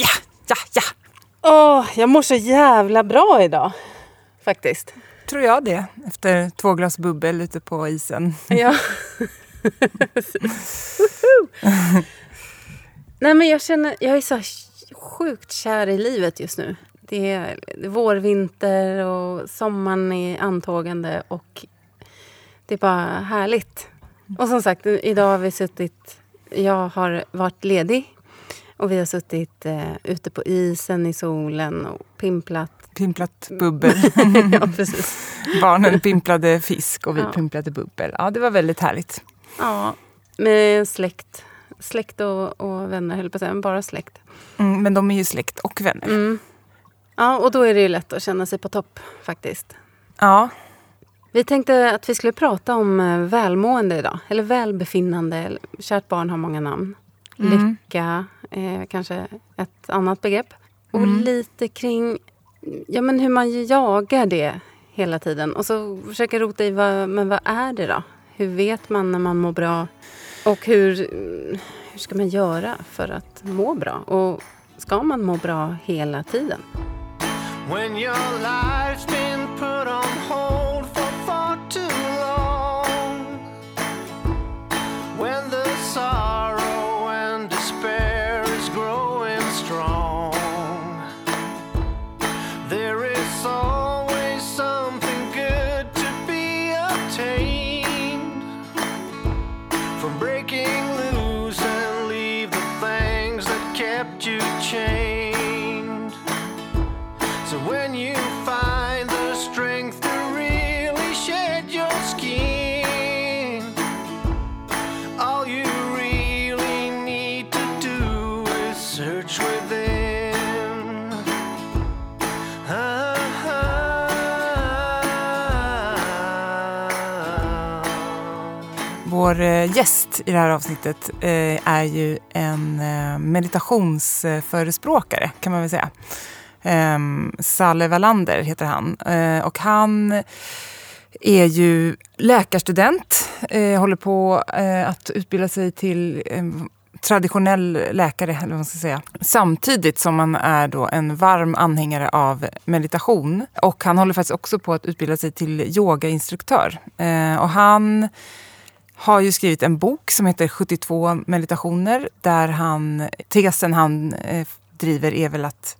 Ja, ja, ja. Åh, jag mår så jävla bra idag. Faktiskt. Tror jag det. Efter två glas bubbel ute på isen. Ja. Nej men jag känner, jag är så sjukt kär i livet just nu. Det är vår, vinter och sommaren är antågande och det är bara härligt. Och som sagt, idag har vi suttit... Jag har varit ledig och vi har suttit eh, ute på isen i solen och pimplat. Pimplat bubbel. ja, precis. Barnen pimplade fisk och vi Ja. pimplade bubbel. Ja, det var väldigt härligt. Ja, med släkt. Släkt och, och vänner, höll på att säga, men bara släkt. Mm, men de är ju släkt och vänner. Mm. Ja, och då är det ju lätt att känna sig på topp faktiskt. Ja, Vi tänkte att vi skulle prata om eh, välmående idag. Eller välbefinnande. Kärt barn har många namn. Mm. Lycka är kanske ett annat begrepp. Och Mm. lite kring ja, men hur man jagar det hela tiden. Och så försöka rota i vad, men vad är det då? Hur vet man när man mår bra? Och hur, hur ska man göra för att må bra? Och ska man må bra hela tiden? When your life's been put on vår eh, gäst i det här avsnittet eh, är ju en eh, meditationsförespråkare kan man väl säga. Ehm, Salle Wallander heter han. Och han är ju läkarstudent, håller på att utbilda sig till traditionell läkare, eller vad man ska säga. Samtidigt som han är då en varm anhängare av meditation. Och han håller faktiskt också på att utbilda sig till yogainstruktör. Eh, och han har ju skrivit en bok som heter 72 meditationer där han, tesen han eh, driver är väl att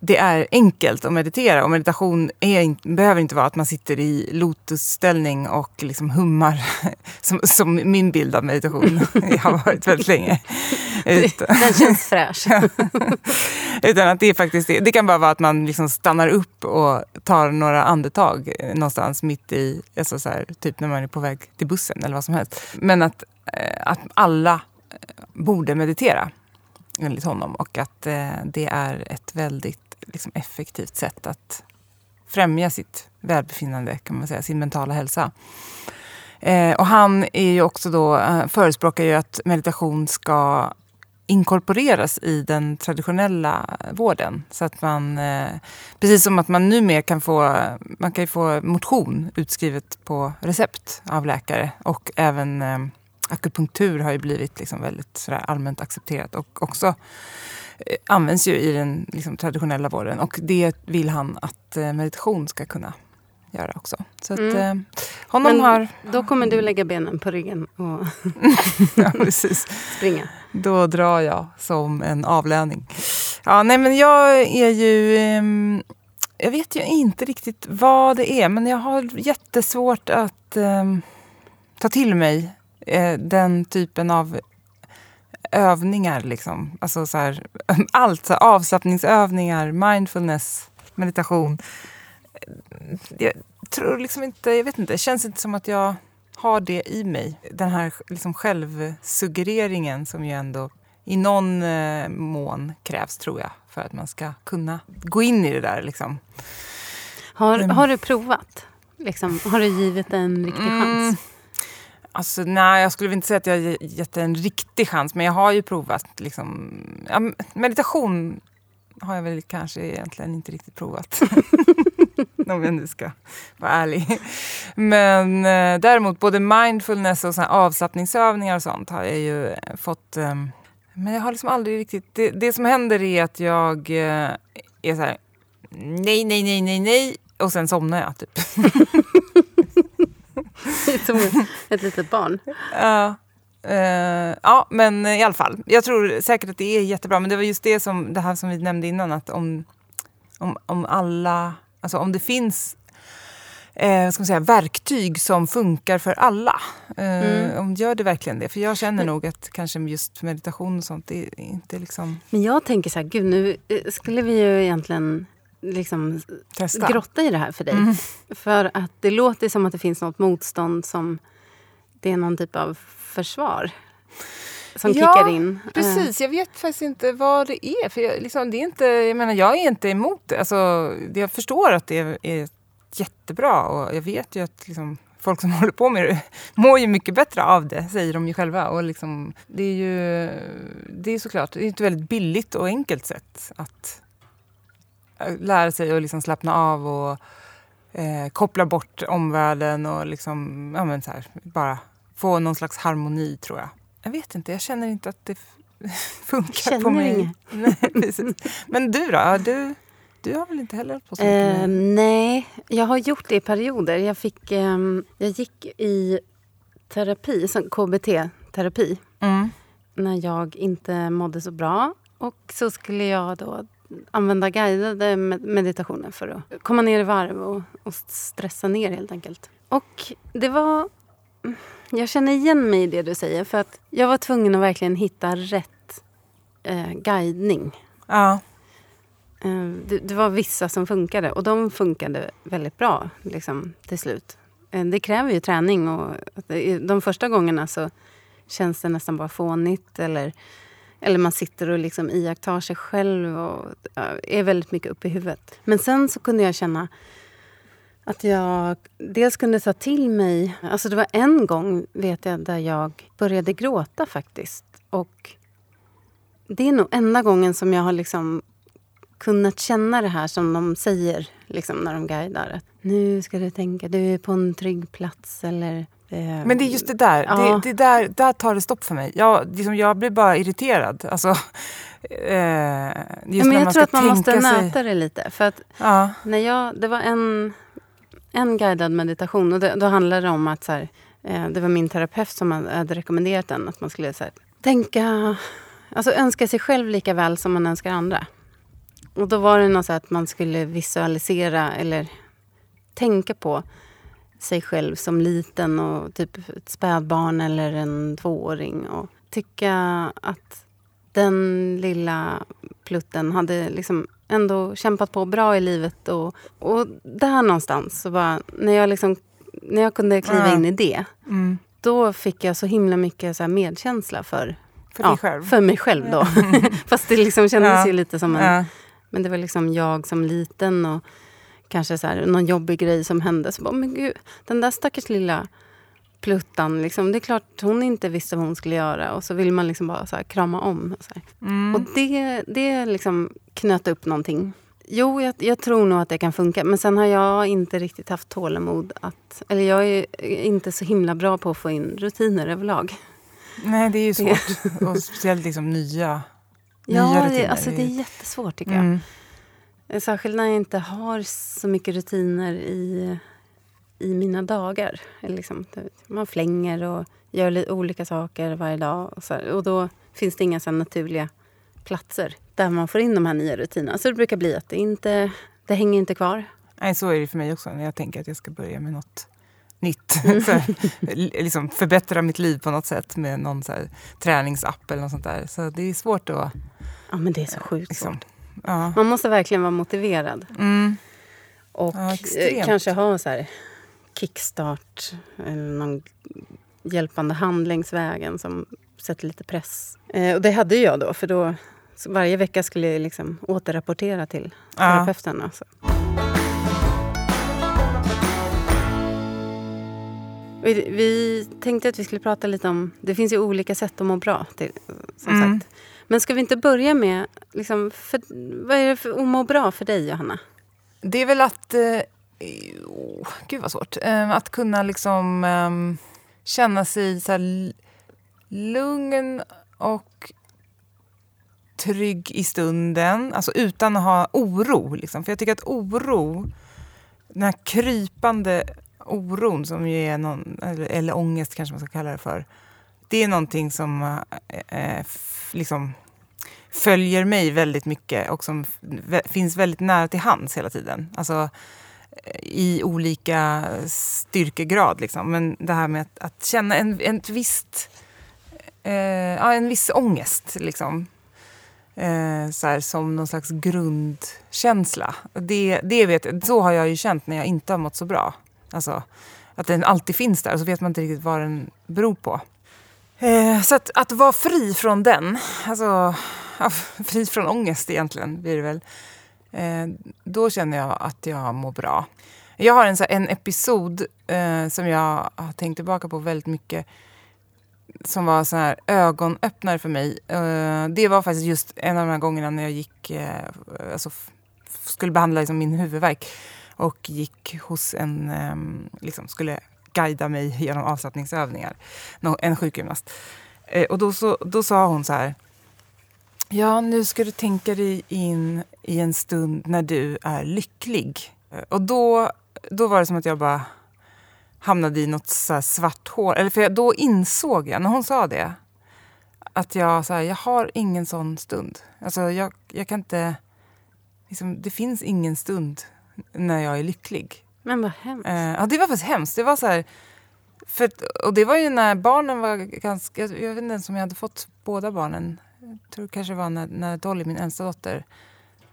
det är enkelt att meditera och meditation är, behöver inte vara att man sitter i lotusställning och liksom hummar som, som min bild av meditation har varit väldigt länge. Utan, Den känns fräsch. utan att det är faktiskt det. Det kan bara vara att man liksom stannar upp och tar några andetag någonstans mitt i, alltså så här, typ när man är på väg till bussen eller vad som helst. Men att, eh, att alla eh, borde meditera enligt honom och att eh, det är ett väldigt liksom, effektivt sätt att främja sitt välbefinnande, kan man säga, sin mentala hälsa. Eh, och han är ju också då, eh, förespråkar ju att meditation ska inkorporeras i den traditionella vården. Så att man, eh, precis som att man numera kan få, man kan ju få motion utskrivet på recept av läkare och även eh, akupunktur har ju blivit liksom väldigt sådär allmänt accepterat och också eh, används ju i den liksom, traditionella vården. Och det vill han att eh, meditation ska kunna göra också. Så att Mm. eh, honom Men har... då kommer du lägga benen på ryggen och ja, precis. springa. Då drar jag som en avlöning. Ja, nej, men jag är ju... ehm, jag vet ju inte riktigt vad det är, men jag har jättesvårt att ehm, ta till mig eh, den typen av övningar. Liksom. Alltså så här, allt, så här, avslappningsövningar, mindfulness, meditation. Jag tror liksom inte, jag vet inte, det känns inte som att jag har det i mig. Den här liksom självsuggereringen som ju ändå i någon eh, mån krävs, tror jag, för att man ska kunna gå in i det där. Liksom. Har, har du provat? Liksom, har du givit en riktig Mm. chans? Alltså, nej, jag skulle inte säga att jag har gett det en riktig chans, men jag har ju provat. Liksom, ja, meditation har jag väl kanske egentligen inte riktigt provat. Om jag nu ska vara ärlig. Men eh, däremot både mindfulness och såna avslappningsövningar och sånt har jag ju fått eh, Men jag har liksom aldrig riktigt... Det, det som händer är att jag eh, är så här... Nej, nej, nej, nej, nej. Och sen somnar jag typ. Som ett litet barn. Ja. Eh, ja, men i alla fall. Jag tror säkert att det är jättebra. Men det var just det som, det här som vi nämnde innan. Att om, om, om alla... Alltså om det finns eh, ska man säga, verktyg som funkar för alla. Eh, om Gör det verkligen det? För jag känner nog att kanske just meditation och sånt, det är inte liksom... Men jag tänker så här, gud nu eh, skulle vi ju egentligen liksom Testa. grotta i det här för dig. För att det låter som att det finns något motstånd som det är någon typ av försvar som kickar in. Eh, Precis, jag vet faktiskt inte vad det är. För jag, liksom, det är inte, jag menar, jag är inte emot det. Alltså, jag förstår att det är, är jättebra och jag vet ju att liksom, folk som håller på med det mår ju mycket bättre av det, säger de ju själva. Och liksom, det är ju det är såklart det är ett väldigt billigt och enkelt sätt att lära sig att liksom slappna av och eh, koppla bort omvärlden och liksom, ja, men så här, bara få någon slags harmoni tror jag. Jag vet inte, jag känner inte att det funkar Känner på mig. inget. Men du då? Du, du har väl inte heller hållit på så mycket med... nej, jag har gjort det i perioder. Jag, fick, ehm, jag gick i terapi, som KBT-terapi, Mm. när jag inte mådde så bra. Och så skulle jag då använda guidade med- meditationer för att komma ner i varv och, och stressa ner helt enkelt. Och det var... Jag känner igen mig i det du säger. För att jag var tvungen att verkligen hitta rätt eh, guidning. Ja. Eh, Det, det var vissa som funkade och de funkade väldigt bra liksom, till slut. Eh, Det kräver ju träning och de första gångerna så känns det nästan bara fånigt eller, eller man sitter och liksom iakttar sig själv och eh, är väldigt mycket uppe i huvudet. Men sen så kunde jag känna att jag dels kunde ta till mig... Alltså det var en gång vet jag där jag började gråta faktiskt. Och det är nog enda gången som jag har liksom kunnat känna det här som de säger liksom, när de guidar. Att nu ska du tänka, du är på en trygg plats eller eh, Men det är just det där, Ja. det, det där, där tar det stopp för mig. Jag, liksom, jag blir bara irriterad. Alltså, eh, just men jag tror att man måste sig- nöta det lite. För att Ja. när jag, det var en, en guidad meditation och det, då handlade det om att så här, eh, det var min terapeut som hade rekommenderat den. Att man skulle så här, tänka, alltså önska sig själv lika väl som man önskar andra. Och då var det något så här att man skulle visualisera eller tänka på sig själv som liten och typ ett spädbarn eller en tvååring. Och tycka att den lilla plutten hade liksom ändå kämpat på bra i livet. Och, och där någonstans, så bara, när, jag liksom, när jag kunde kliva Ja. in i det Mm. då fick jag så himla mycket så medkänsla för, För ja, själv. för mig själv. då. Fast det liksom kändes Ja. ju lite som en... Ja. Men det var liksom jag som liten och kanske så här, någon jobbig grej som hände. Så bara, men gud, den där stackars lilla pluttan. Liksom, det är klart hon inte visste vad hon skulle göra. Och så vill man liksom bara så här, krama om. Och, så. Mm. och det, det liksom knöt upp någonting. Jo, jag, jag tror nog att det kan funka. Men sen har jag inte riktigt haft tålamod att... Eller jag är inte så himla bra på att få in rutiner överlag. Nej, det är ju svårt. Och speciellt liksom nya, Ja, nya rutiner. alltså, det är jättesvårt tycker jag. Mm. Särskilt när jag inte har så mycket rutiner i, i mina dagar. Liksom, man flänger och gör li- olika saker varje dag. Och, så här. och då finns det inga så naturliga platser där man får in de här nya rutinerna. Så det brukar bli att det inte det hänger inte kvar. Nej, så är det för mig också när jag tänker att jag ska börja med något nytt. Mm. för, liksom förbättra mitt liv på något sätt med någon så här träningsapp eller något sånt där. Så det är svårt att... Ja, men det är så sjukt Liksom, svårt. Ja. Man måste verkligen vara motiverad. Mm. Och Ja, eh, kanske ha så här kickstart eller någon hjälpande hand längs vägen som sätter lite press. Eh, och det hade jag då, för då varje vecka skulle jag liksom återrapportera till Ja. terapeuten. Alltså. Vi, vi tänkte att vi skulle prata lite om... Det finns ju olika sätt att må bra. Till, som Mm. sagt. Men ska vi inte börja med... Liksom, för, vad är det för att må bra för dig, Johanna? Det är väl att... Eh, oh, gud vad svårt. Eh, att kunna liksom eh, känna sig så här lugn och trygg i stunden, alltså utan att ha oro. Liksom. För jag tycker att oro, den här krypande oron som ju är någon, eller, eller ångest kanske man ska kalla det för. Det är någonting som eh, eh liksom följer mig väldigt mycket och som finns väldigt nära till hands hela tiden. Alltså eh, i olika styrkegrad. Liksom. Men det här med att, att känna en, en visst eh, ja, en viss ångest. Liksom. Eh, så här, som någon slags grundkänsla. Det, det vet, så har jag ju känt när jag inte har mått så bra. Alltså, att den alltid finns där och så vet man inte riktigt vad den beror på. Eh, så att, att vara fri från den, alltså ja, fri från ångest egentligen blir det väl. Eh, då känner jag att jag mår bra. Jag har en, så här, en episod eh, som jag har tänkt tillbaka på väldigt mycket som var så här ögonöppnare för mig. Eh, det var faktiskt just en av de här gångerna när jag gick, eh, alltså, skulle behandla liksom, min huvudvärk och gick hos en, eh, liksom, skulle guida mig genom avslappningsövningar, en sjukgymnast. Eh, och då, så, då sa hon så här, ja nu ska du tänka dig in i en stund när du är lycklig. Eh, och då, då var det som att jag bara hamnade i något så här svart hål. Eller för jag, då insåg jag, när hon sa det, att jag, så här, jag har ingen sån stund. Alltså jag, jag kan inte... Liksom, det finns ingen stund när jag är lycklig. Men vad hemskt. Eh, ja, det var faktiskt hemskt. Det var så här, för, och det var ju när barnen var ganska... Jag vet inte ens om jag hade fått båda barnen. Jag tror det kanske var när, när Dolly, min äldsta dotter,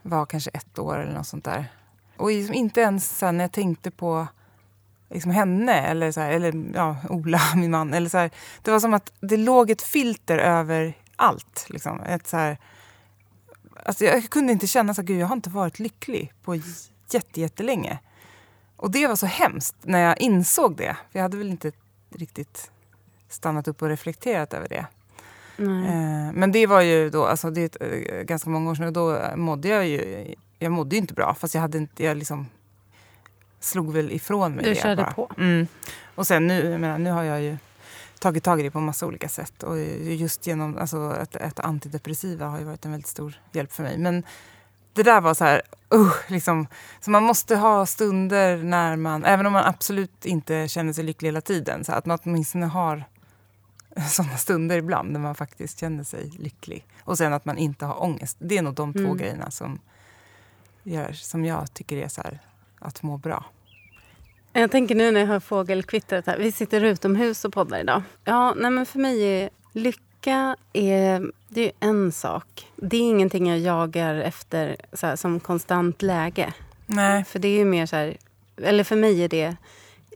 var kanske ett år eller något sånt där. Och liksom inte ens så här, när jag tänkte på liksom henne eller, så här, eller ja, Ola, min man. Eller så här, det var som att det låg ett filter över allt. Liksom. Ett så här, alltså jag kunde inte känna att jag har inte varit lycklig på jätte, jättelänge. Och det var så hemskt när jag insåg det. För jag hade väl inte riktigt stannat upp och reflekterat över det. Eh, men det var ju då, alltså det är eh, ganska många år sedan och då mådde jag ju, jag mådde ju inte bra fast jag hade inte, jag liksom slog väl ifrån mig Du det körde bara. på. Mm. Och sen nu, jag menar, nu har jag ju tagit tag i det på massa olika sätt och just genom, alltså ett, ett antidepressiva har ju varit en väldigt stor hjälp för mig. Men det där var så här, uh, liksom, så man måste ha stunder när man, även om man absolut inte känner sig lycklig hela tiden, så att man åtminstone har sådana stunder ibland när man faktiskt känner sig lycklig. Och sen att man inte har ångest. Det är nog de två Mm. grejerna som, gör, som jag tycker är så här, att må bra. Jag tänker nu när jag hör fågelkvittret här. Vi sitter utomhus och poddar idag. Ja, nej men för mig är lycka är, det är en sak. Det är ingenting jag jagar efter här, som konstant läge. Nej. För det är ju mer så här, eller för mig är det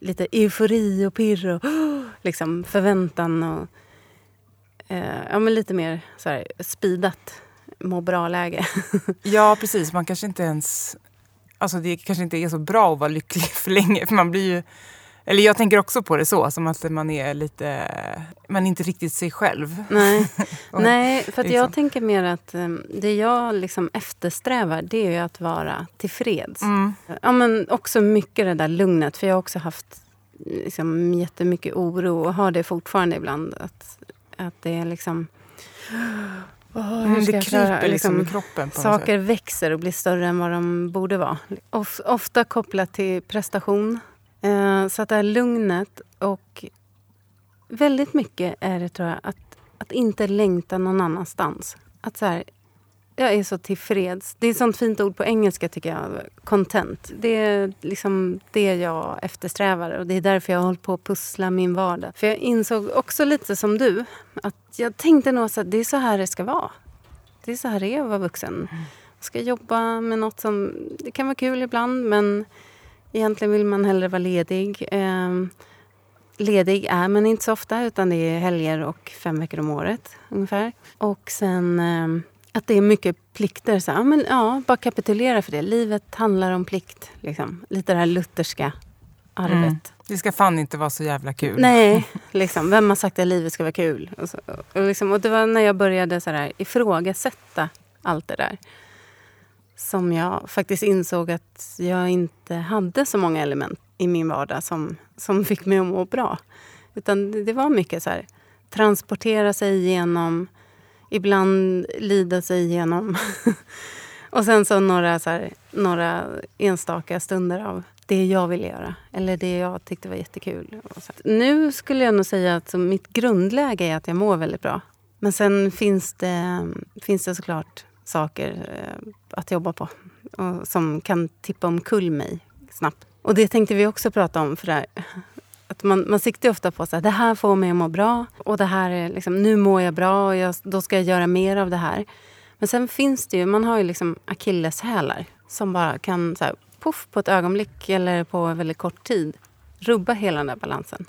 lite eufori och pirr och liksom förväntan och eh, ja, men lite mer så här speedat må bra-läge. Ja, precis. Man kanske inte ens... Alltså det kanske inte är så bra att vara lycklig för länge. För man blir ju... Eller jag tänker också på det så, som att man är lite... Man är inte riktigt sig själv. Nej, Och Nej för liksom- jag tänker mer att um, det jag liksom eftersträvar det är att vara tillfreds. Mm. Ja, men också mycket det där lugnet. För jag har också haft liksom, jättemycket oro och har det fortfarande ibland. Att, att det är liksom... Hur Mm, det kryper liksom, liksom, i kroppen. På något Saker sätt. växer och blir större än vad de borde vara. Of, ofta kopplat till prestation. Eh, så att det här lugnet och väldigt mycket är det tror jag att, att inte längta någon annanstans. Att så här, jag är så tillfreds. Det är ett sånt fint ord på engelska tycker jag. Content. Det är liksom det jag eftersträvar och det är därför jag har hållit på att pussla min vardag. För jag insåg också lite som du att jag tänkte nog att det är så här det ska vara. Det är så här det är att vara vuxen. Jag ska jobba med något som det kan vara kul ibland men egentligen vill man hellre vara ledig. Ehm, ledig är man inte så ofta utan det är helger och fem veckor om året ungefär. Och sen ehm, att det är mycket plikter. Så, ja, men, ja, bara kapitulera för det. Livet handlar om plikt. Liksom. Lite det här lutherska arvet. Mm. Det ska fan inte vara så jävla kul. Nej, liksom, vem har sagt att livet ska vara kul? Och, så, och, liksom, och det var när jag började så här, ifrågasätta allt det där som jag faktiskt insåg att jag inte hade så många element i min vardag som, som fick mig att må bra. Utan det, det var mycket så här, transportera sig igenom, ibland lida sig igenom. och sen så några, så här, några enstaka stunder av det jag ville göra. Eller det jag tyckte var jättekul. Nu skulle jag nog säga att mitt grundläge är att jag mår väldigt bra. Men sen finns det, finns det såklart saker eh, att jobba på och som kan tippa omkull mig snabbt. Och det tänkte vi också prata om. för det här. Att man, man siktar ofta på att det här får mig att må bra. Och det här är liksom, nu mår jag bra och jag, då ska jag göra mer av det här. Men sen finns det ju, man har ju liksom akilleshälar som bara kan så här, puff på ett ögonblick eller på väldigt kort tid rubba hela den där balansen.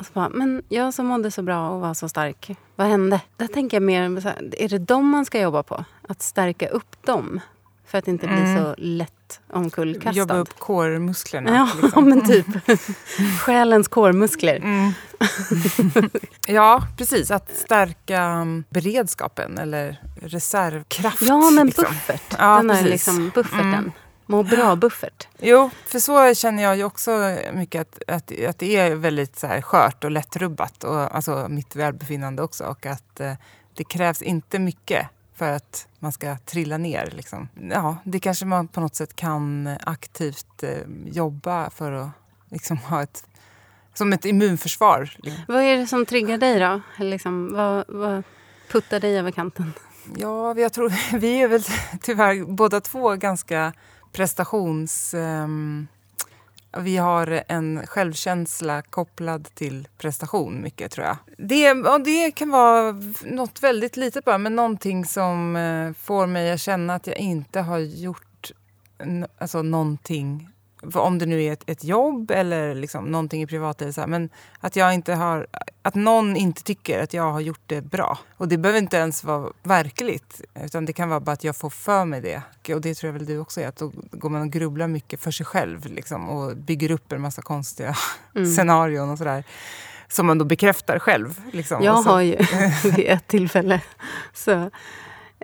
Och så bara, men jag som mådde så bra och var så stark, vad hände? Där tänker jag mer, så här, är det dem man ska jobba på? Att stärka upp dem för att inte bli Mm. så lätt omkullkastad. Jobba upp kårmusklerna. Ja, liksom. men typ. Själens kårmuskler. Mm. ja, precis. Att stärka um, beredskapen eller reservkraft. Ja, men liksom. buffert. Ja, Den där precis. liksom bufferten. Mm. Må bra-buffert. Jo, för så känner jag ju också mycket att, att, att det är väldigt så här skört och lättrubbat. Och, alltså mitt välbefinnande också. Och att eh, det krävs inte mycket för att man ska trilla ner. Liksom. Ja, det kanske man på något sätt kan aktivt eh, jobba för att liksom, ha ett, som ett immunförsvar. liksom. Vad är det som triggar dig då? Liksom, vad, vad puttar dig över kanten? Ja, jag tror vi är väl tyvärr båda två ganska prestations... Um, vi har en självkänsla kopplad till prestation mycket tror jag. Det, och det kan vara något väldigt litet bara, men någonting som eh, får mig att känna att jag inte har gjort alltså, någonting. Om det nu är ett, ett jobb eller liksom någonting i privatlivet. Men att, jag inte har, att någon inte tycker att jag har gjort det bra. Och det behöver inte ens vara verkligt. Utan det kan vara bara att jag får för mig det. Och det tror jag väl du också är. Att då går man och grubblar mycket för sig själv. Liksom, och bygger upp en massa konstiga Mm. scenarion och sådär. Som man då bekräftar själv. Liksom. Jag har ju vid ett tillfälle så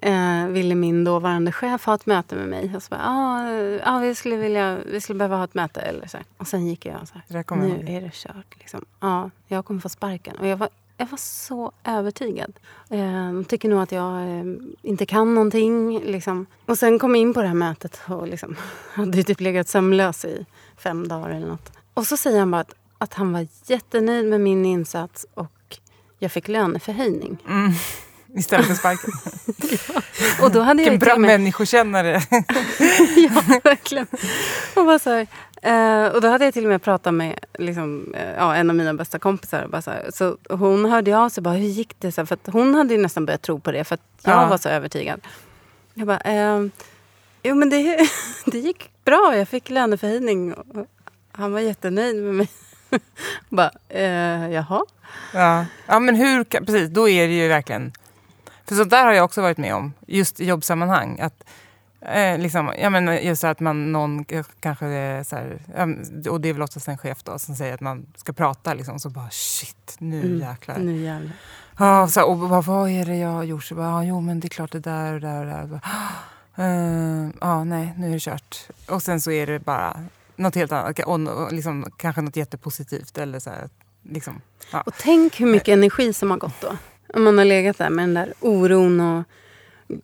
eh, ville min dåvarande chef ha ett möte med mig. Och så bara, ah, ah, vi, skulle vilja, vi skulle behöva ha ett möte. Eller så. Och sen gick jag så här, jag nu är det kört. Liksom. Ja, jag kommer få sparken. Och jag var, jag var så övertygad. Eh, de tycker nog att jag eh, inte kan någonting. Liksom. Och sen kom jag in på det här mötet och liksom, hade typ legat sömnlös i fem dagar eller något. Och så säger han bara att, att han var jättenöjd med min insats och jag fick löneförhöjning. Mm. Istället för sparken. Och då hade jag Vilken bra med, människokännare. ja, verkligen. Och, bara så här, eh, och då hade jag till och med pratat med liksom, eh, ja, en av mina bästa kompisar. Bara så här, så hon hörde av sig bara, hur gick det? Så här, för att hon hade nästan börjat tro på det för att jag Ja. var så övertygad. Jag bara, eh, jo men det, det gick bra. Jag fick löneförhöjning. Och han var jättenöjd med mig. bara, eh, jaha? Ja. ja, men hur precis, då är det ju verkligen... För sånt där har jag också varit med om, just i jobbsammanhang. Att, eh, liksom, ja, men just att man, någon kanske så här, och det är väl oftast en chef då, som säger att man ska prata, liksom, så bara shit, nu Mm, jäklar. Nu jävlar. Ja, så, och bara, vad är det jag har gjort? Så bara, ja, jo men det är klart det där och där och där. Bara, "Eh, ja, nej, nu är det kört. Och sen så är det bara något helt annat, och, och, liksom, kanske något jättepositivt. Eller så här, liksom, ja. Och tänk hur mycket energi som har gått då. Om man har legat där med den där oron och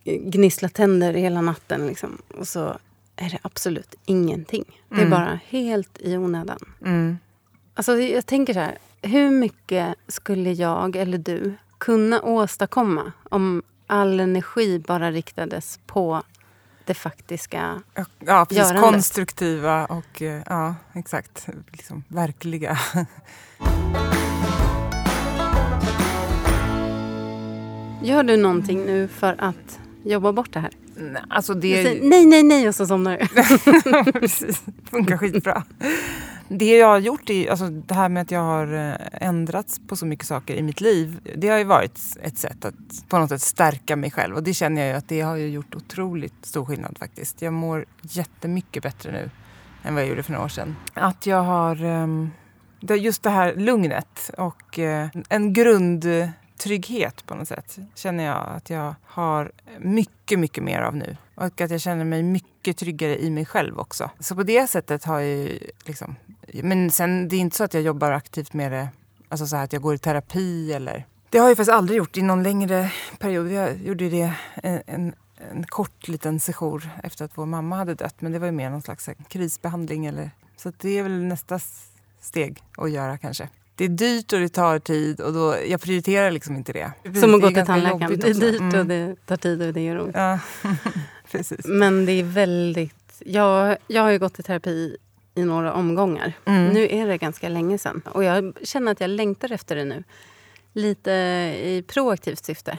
gnisslat tänder hela natten. Liksom. Och så är det absolut ingenting. Det är Mm. bara helt i onödan. Mm. Alltså, jag tänker så här. Hur mycket skulle jag eller du kunna åstadkomma om all energi bara riktades på det faktiska? Ja, precis. Görandet. Konstruktiva och eh, ja, exakt, liksom, verkliga. Gör du någonting nu för att jobba bort det här? Nej, Alltså det, säger, nej, nej, nej och så somnar du. precis, funkar skitbra. Det jag har gjort, är, alltså det här med att jag har eh, ändrats på så mycket saker i mitt liv. Det har ju varit ett sätt att på något sätt stärka mig själv. Och det känner jag ju att det har ju gjort otroligt stor skillnad faktiskt. Jag mår jättemycket bättre nu än vad jag gjorde för några år sedan. Att jag har ehm, det, just det här lugnet och eh, en Trygghet, på något sätt känner jag att jag har mycket, mycket mer av nu. Och att jag känner mig mycket tryggare i mig själv också. Så på det sättet har jag ju liksom... Men sen, det är inte så att jag jobbar aktivt med det, alltså så här att jag går i terapi eller Det har jag faktiskt aldrig gjort i någon längre period. Jag gjorde det en, en, en kort liten sejour efter att vår mamma hade dött. Men det var ju mer någon slags eh, krisbehandling. Eller, så det är väl nästa steg att göra kanske. Det är dyrt och det tar tid och då, jag prioriterar liksom inte det. Som att gå till tandläkaren. Det är dyrt Mm. och det tar tid och det gör ont. Ja, precis. Men det är väldigt... Jag, jag har ju gått i terapi i några omgångar. Mm. Nu är det ganska länge sedan. Och jag känner att jag längtar efter det nu. Lite i proaktivt syfte.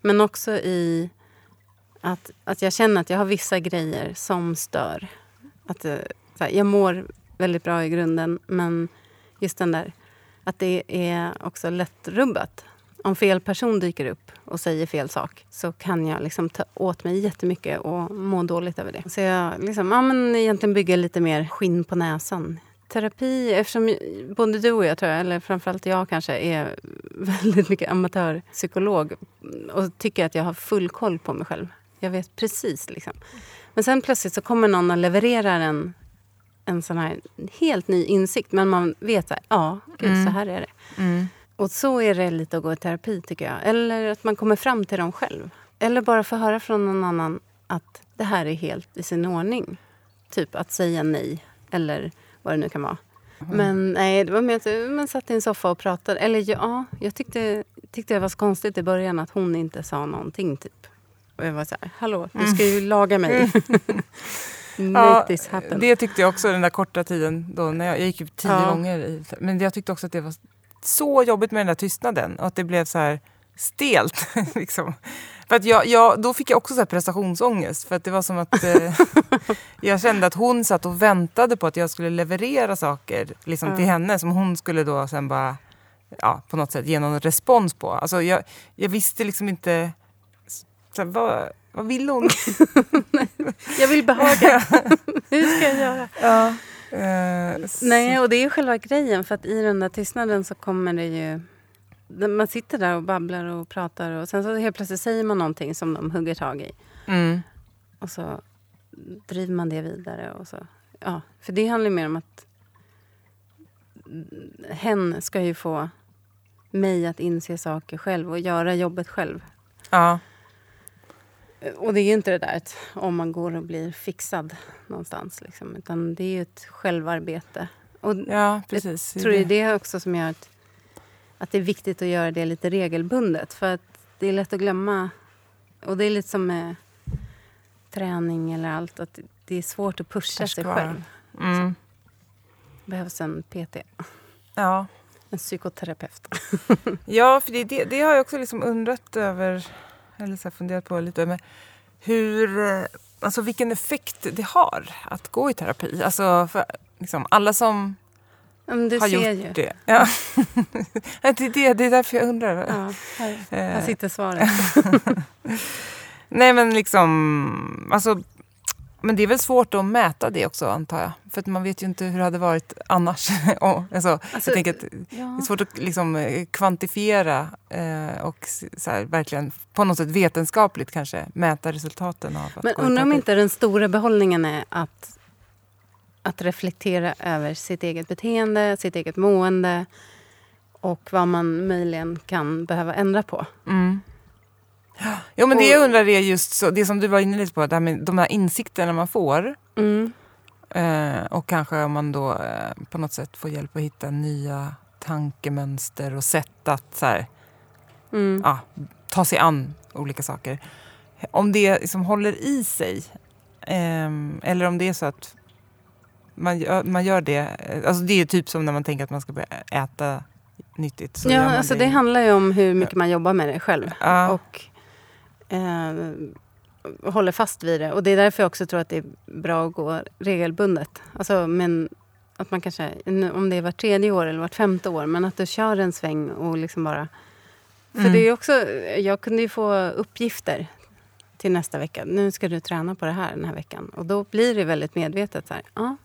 Men också i att, att jag känner att jag har vissa grejer som stör. Att, eh, så här, jag mår väldigt bra i grunden, men just den där att det är också lättrubbat. Om fel person dyker upp och säger fel sak så kan jag liksom ta åt mig jättemycket och må dåligt över det. Så jag liksom, ja, men egentligen bygger lite mer skinn på näsan. Terapi, eftersom både du och jag, tror jag, eller framförallt jag kanske, är väldigt mycket amatörpsykolog och tycker att jag har full koll på mig själv. Jag vet precis. Liksom. Men sen plötsligt så kommer någon och levererar en, en sån här helt ny insikt. Men man vet så här, ja, gud, Mm. så här är det. Mm. Och så är det lite att gå i terapi tycker jag. Eller att man kommer fram till dem själv. Eller bara få höra från någon annan att det här är helt i sin ordning. Typ att säga nej. Eller vad det nu kan vara. Men nej, det var mer att man satt i en soffa och pratade. Eller ja, jag tyckte, tyckte det var så konstigt i början att hon inte sa någonting typ. Och jag var så här, hallå, du ska ju laga mig. Happen. det tyckte jag också den där korta tiden. Då, när jag, jag gick ju tio Ja. gånger. I, men jag tyckte också att det var så jobbigt med den där tystnaden. Och att det blev så här stelt. liksom. För att jag, jag, då fick jag också så här prestationsångest. För att det var som att eh, jag kände att hon satt och väntade på att jag skulle leverera saker liksom, Ja. till henne som hon skulle då sen bara ja, på något sätt ge någon respons på. Alltså, jag, jag visste liksom inte så här, vad, vad vill hon? Jag vill behaga. Hur ska jag göra? Ja. Eh, så- Nej, och det är ju själva grejen. För att i den där tystnaden så kommer det ju... Man sitter där och babblar och pratar och sen så helt plötsligt säger man någonting som de hugger tag i. Mm. Och så driver man det vidare. Och så, ja, för det handlar mer om att hen ska ju få mig att inse saker själv och göra jobbet själv. Ja. Och det är ju inte det där att om man går och blir fixad någonstans. Liksom, utan det är ju ett självarbete. Och ja, precis. Jag tror det är det också som gör att, att det är viktigt att göra det lite regelbundet. För att det är lätt att glömma. Och det är lite som med träning eller allt. Att det är svårt att pusha sig själv. Mm. behövs en PT. Ja. En psykoterapeut. ja, för det, det, det har jag också liksom undrat över, eller så funderat på lite. Men hur, eh, alltså vilken effekt det har att gå i terapi. Alltså för, liksom, alla som men du har ser gjort ju. det. Ja. det, är det. Det är därför jag undrar. Ja, här, här Eh, sitter svaret. Nej men liksom, alltså, men det är väl svårt att mäta det också antar jag. För att man vet ju inte hur det hade varit annars. Alltså, Alltså, jag tänker att ja. det är svårt att liksom, eh, kvantifiera eh, och så här, verkligen på något sätt vetenskapligt kanske mäta resultaten av att Men undrar om inte den stora behållningen är att, att reflektera över sitt eget beteende, sitt eget mående och vad man möjligen kan behöva ändra på. Mm. Jo men det jag undrar är just så, det som du var inne lite på, det här med de här insikterna man får. Mm. Eh, och kanske om man då eh, på något sätt får hjälp att hitta nya tankemönster och sätt att så här, Mm. ja, ta sig an olika saker. Om det liksom håller i sig ehm, eller om det är så att man gör, man gör det. eh, Alltså det är typ som när man tänker att man ska börja äta nyttigt. Ja, alltså det. det handlar ju om hur mycket man jobbar med det själv. Ja. Och eh, håller fast vid det. Och det är därför jag också tror att det är bra att gå regelbundet. Alltså, men att man kanske, om det är vart tredje år eller vart femte år, men att du kör en sväng och liksom bara... För Mm. det är också, jag kunde ju få uppgifter till nästa vecka. Nu ska du träna på det här den här veckan. Och då blir det väldigt medvetet. Så här, ja,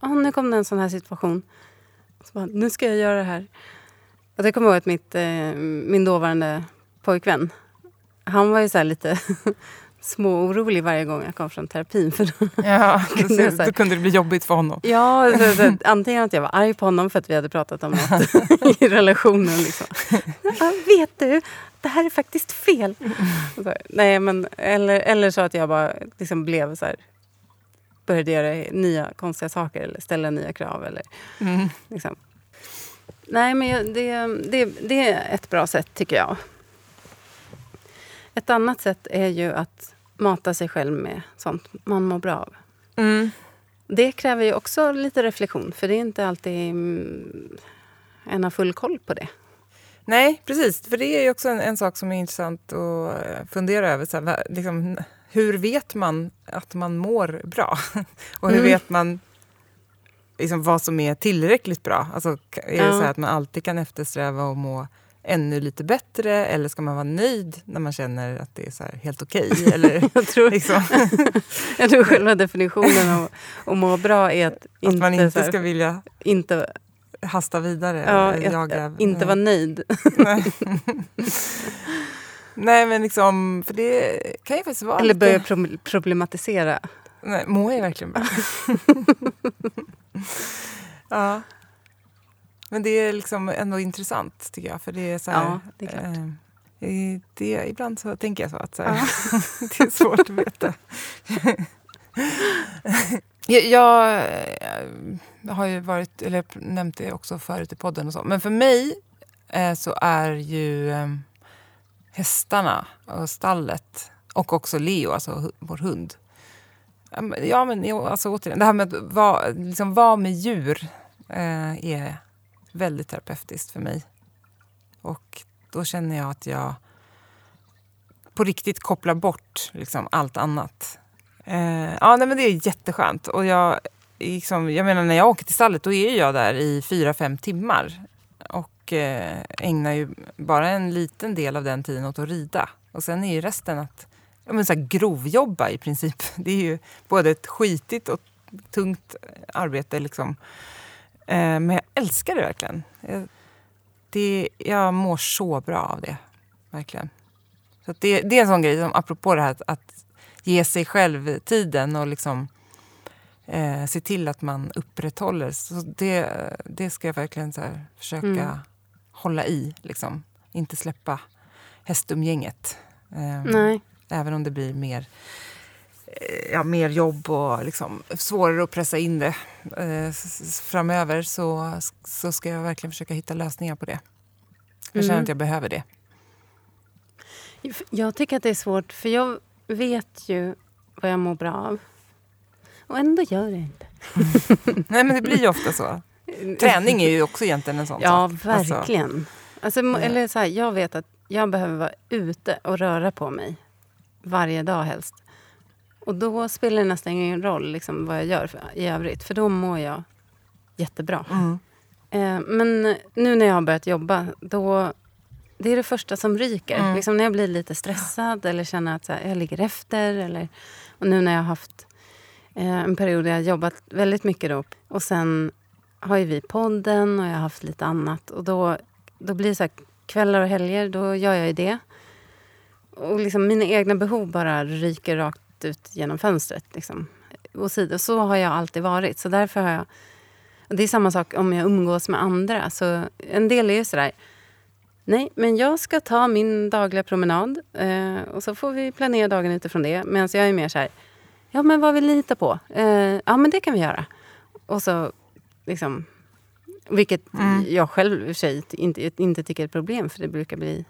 ja, nu kom det en sån här situation. Så bara, nu ska jag göra det här. Och det kommer jag ihåg att mitt, eh, min dåvarande pojkvän, han var ju så här lite småorolig varje gång jag kom från terapin. För då, Ja, Kunde då, så här- kunde det bli jobbigt för honom. ja, så, så, antingen att jag var arg på honom för att vi hade pratat om något i relationen. Liksom. Ja, vet du, det här är faktiskt fel. Så, nej, men, eller, eller så att jag bara liksom blev så här, började göra nya konstiga saker eller ställa nya krav. Eller, Mm. liksom. Nej, men det, det, det är ett bra sätt tycker jag. Ett annat sätt är ju att mata sig själv med sånt man mår bra av. Mm. Det kräver ju också lite reflektion, för det är inte alltid mm, en har full koll på det. Nej, precis. För det är också en, en sak som är intressant att eh, fundera över. Så här, liksom, hur vet man att man mår bra? Och hur Mm. vet man liksom, vad som är tillräckligt bra? Alltså, är det Ja. så här att man alltid kan eftersträva att må ännu lite bättre? Eller ska man vara nöjd när man känner att det är helt okej? Eller Jag tror, liksom, jag tror själva definitionen av att må bra är att att inte, man inte här, ska vilja inte, hasta vidare? ja, eller jaga. att, inte vara nöjd. Nej. Nej, men liksom, för det kan ju faktiskt vara Eller lite- börja pro- problematisera. Nej, mår jag verkligen bra? ja. Men det är liksom ändå intressant tycker jag. För det är så här, Ja, det är klart. eh, det, ibland så tänker jag så att så här, det är svårt att veta. jag, jag eh, har ju varit, eller nämnt det också förut i podden och så. Men för mig eh, så är ju eh, hästarna och stallet och också Leo, alltså vår hund. Ja, men- Ja, alltså, återigen, det här med att vara, liksom, vara med djur eh, är väldigt terapeutiskt för mig. Och då känner jag att jag på riktigt kopplar bort liksom, allt annat. Eh, ja, nej, men det är jätteskönt. Och jag, liksom, jag menar, när jag åker till stallet då är jag där i fyra, fem timmar. Och eh, ägnar ju bara en liten del av den tiden åt att rida. Och sen är ju resten att ja, men så här grovjobba i princip. Det är ju både ett skitigt och tungt arbete. Liksom. Eh, men jag älskar det verkligen. Det, jag mår så bra av det. Verkligen. Så det, det är en sån grej, som, apropå det här att, att ge sig själv tiden och liksom, eh, se till att man upprätthåller. Så det, det ska jag verkligen så här, försöka Mm. hålla i. Liksom. Inte släppa hästumgänget. Eh, Nej. Även om det blir mer, ja, mer jobb och liksom svårare att pressa in det eh, framöver så, så ska jag verkligen försöka hitta lösningar på det. Jag känner Mm. att jag behöver det. Jag tycker att det är svårt, för jag vet ju vad jag mår bra av. Och ändå gör jag inte. Nej, men det blir ju ofta så. Träning är ju också egentligen en sån Ja, sak. Alltså, verkligen. Alltså, Ja. eller så här, jag vet att jag behöver vara ute och röra på mig. Varje dag helst. Och då spelar det nästan ingen roll liksom, vad jag gör för, i övrigt. För då mår jag jättebra. mm. Eh, men nu när jag har börjat jobba, då... Det är det första som ryker. Mm. Liksom när jag blir lite stressad eller känner att här, jag ligger efter. Eller, och nu när jag har haft eh, en period där jag har jobbat väldigt mycket. Då, och sen har ju vi podden och jag har haft lite annat. Och då, då blir det så här, kvällar och helger, då gör jag ju det. Och liksom mina egna behov bara ryker rakt ut genom fönstret. Liksom. Och så, så har jag alltid varit. Så därför har jag... Det är samma sak om jag umgås med andra. Så en del är ju sådär... Nej, men jag ska ta min dagliga promenad. Eh, och så får vi planera dagen utifrån det. Medan jag är mer så här... Ja, men vad vill ni hitta på? Eh, ja, men det kan vi göra. Och så liksom... Vilket Mm. jag själv i och för sig inte, inte tycker är ett problem. För det brukar bli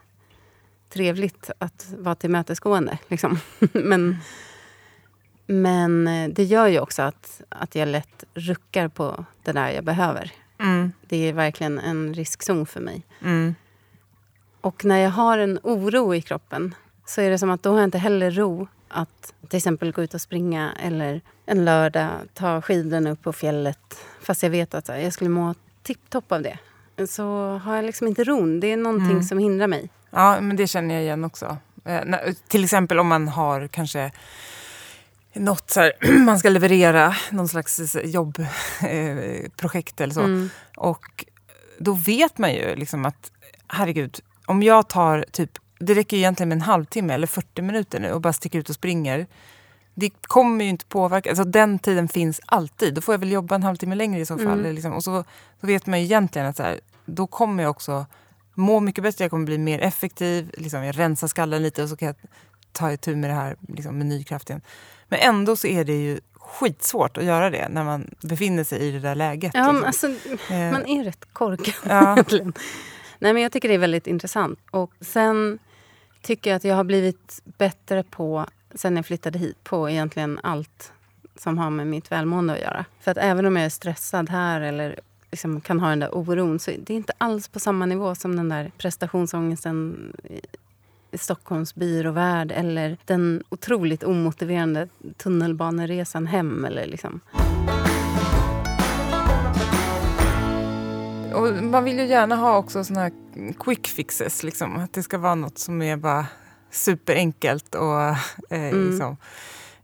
trevligt att vara tillmötesgående. Liksom. men, men eh, det gör ju också att, att jag lätt ruckar på det där jag behöver. Mm. Det är verkligen en riskzon för mig. Mm. Och när jag har en oro i kroppen så är det som att då har jag inte heller ro att till exempel gå ut och springa eller en lördag ta skidorna upp på fjället. Fast jag vet att jag skulle må tipptopp av det. Så har jag liksom inte ron. Det är någonting Mm. som hindrar mig. Ja, men det känner jag igen också. Eh, till exempel om man har kanske något så här, man ska leverera, någon slags jobbprojekt eh, eller så. Mm. Och då vet man ju liksom att herregud, om jag tar typ det räcker ju egentligen med en halvtimme eller 40 minuter nu och bara sticker ut och springer. Det kommer ju inte påverka, alltså den tiden finns alltid. Då får jag väl jobba en halvtimme längre i så fall. Mm. Liksom. Och så, så vet man ju egentligen att så här, då kommer jag också må mycket bättre, jag kommer bli mer effektiv, liksom, jag rensar skallen lite och så kan jag ta itu med det här liksom, med ny kraft igen. Men ändå så är det ju skitsvårt att göra det när man befinner sig i det där läget. Ja, men liksom. alltså, Eh, man är rätt korkad ja. egentligen. Nej, men jag tycker det är väldigt intressant. Och sen tycker jag att jag har blivit bättre på, sen jag flyttade hit, på egentligen allt som har med mitt välmående att göra. För att även om jag är stressad här eller liksom kan ha den där oron så det är inte alls på samma nivå som den där prestationsångesten Stockholms byråvärld eller den otroligt omotiverande tunnelbaneresan hem. Eller liksom. Och man vill ju gärna ha också såna här quick fixes. Liksom. Att det ska vara något som är bara superenkelt. Och, eh, Mm. liksom,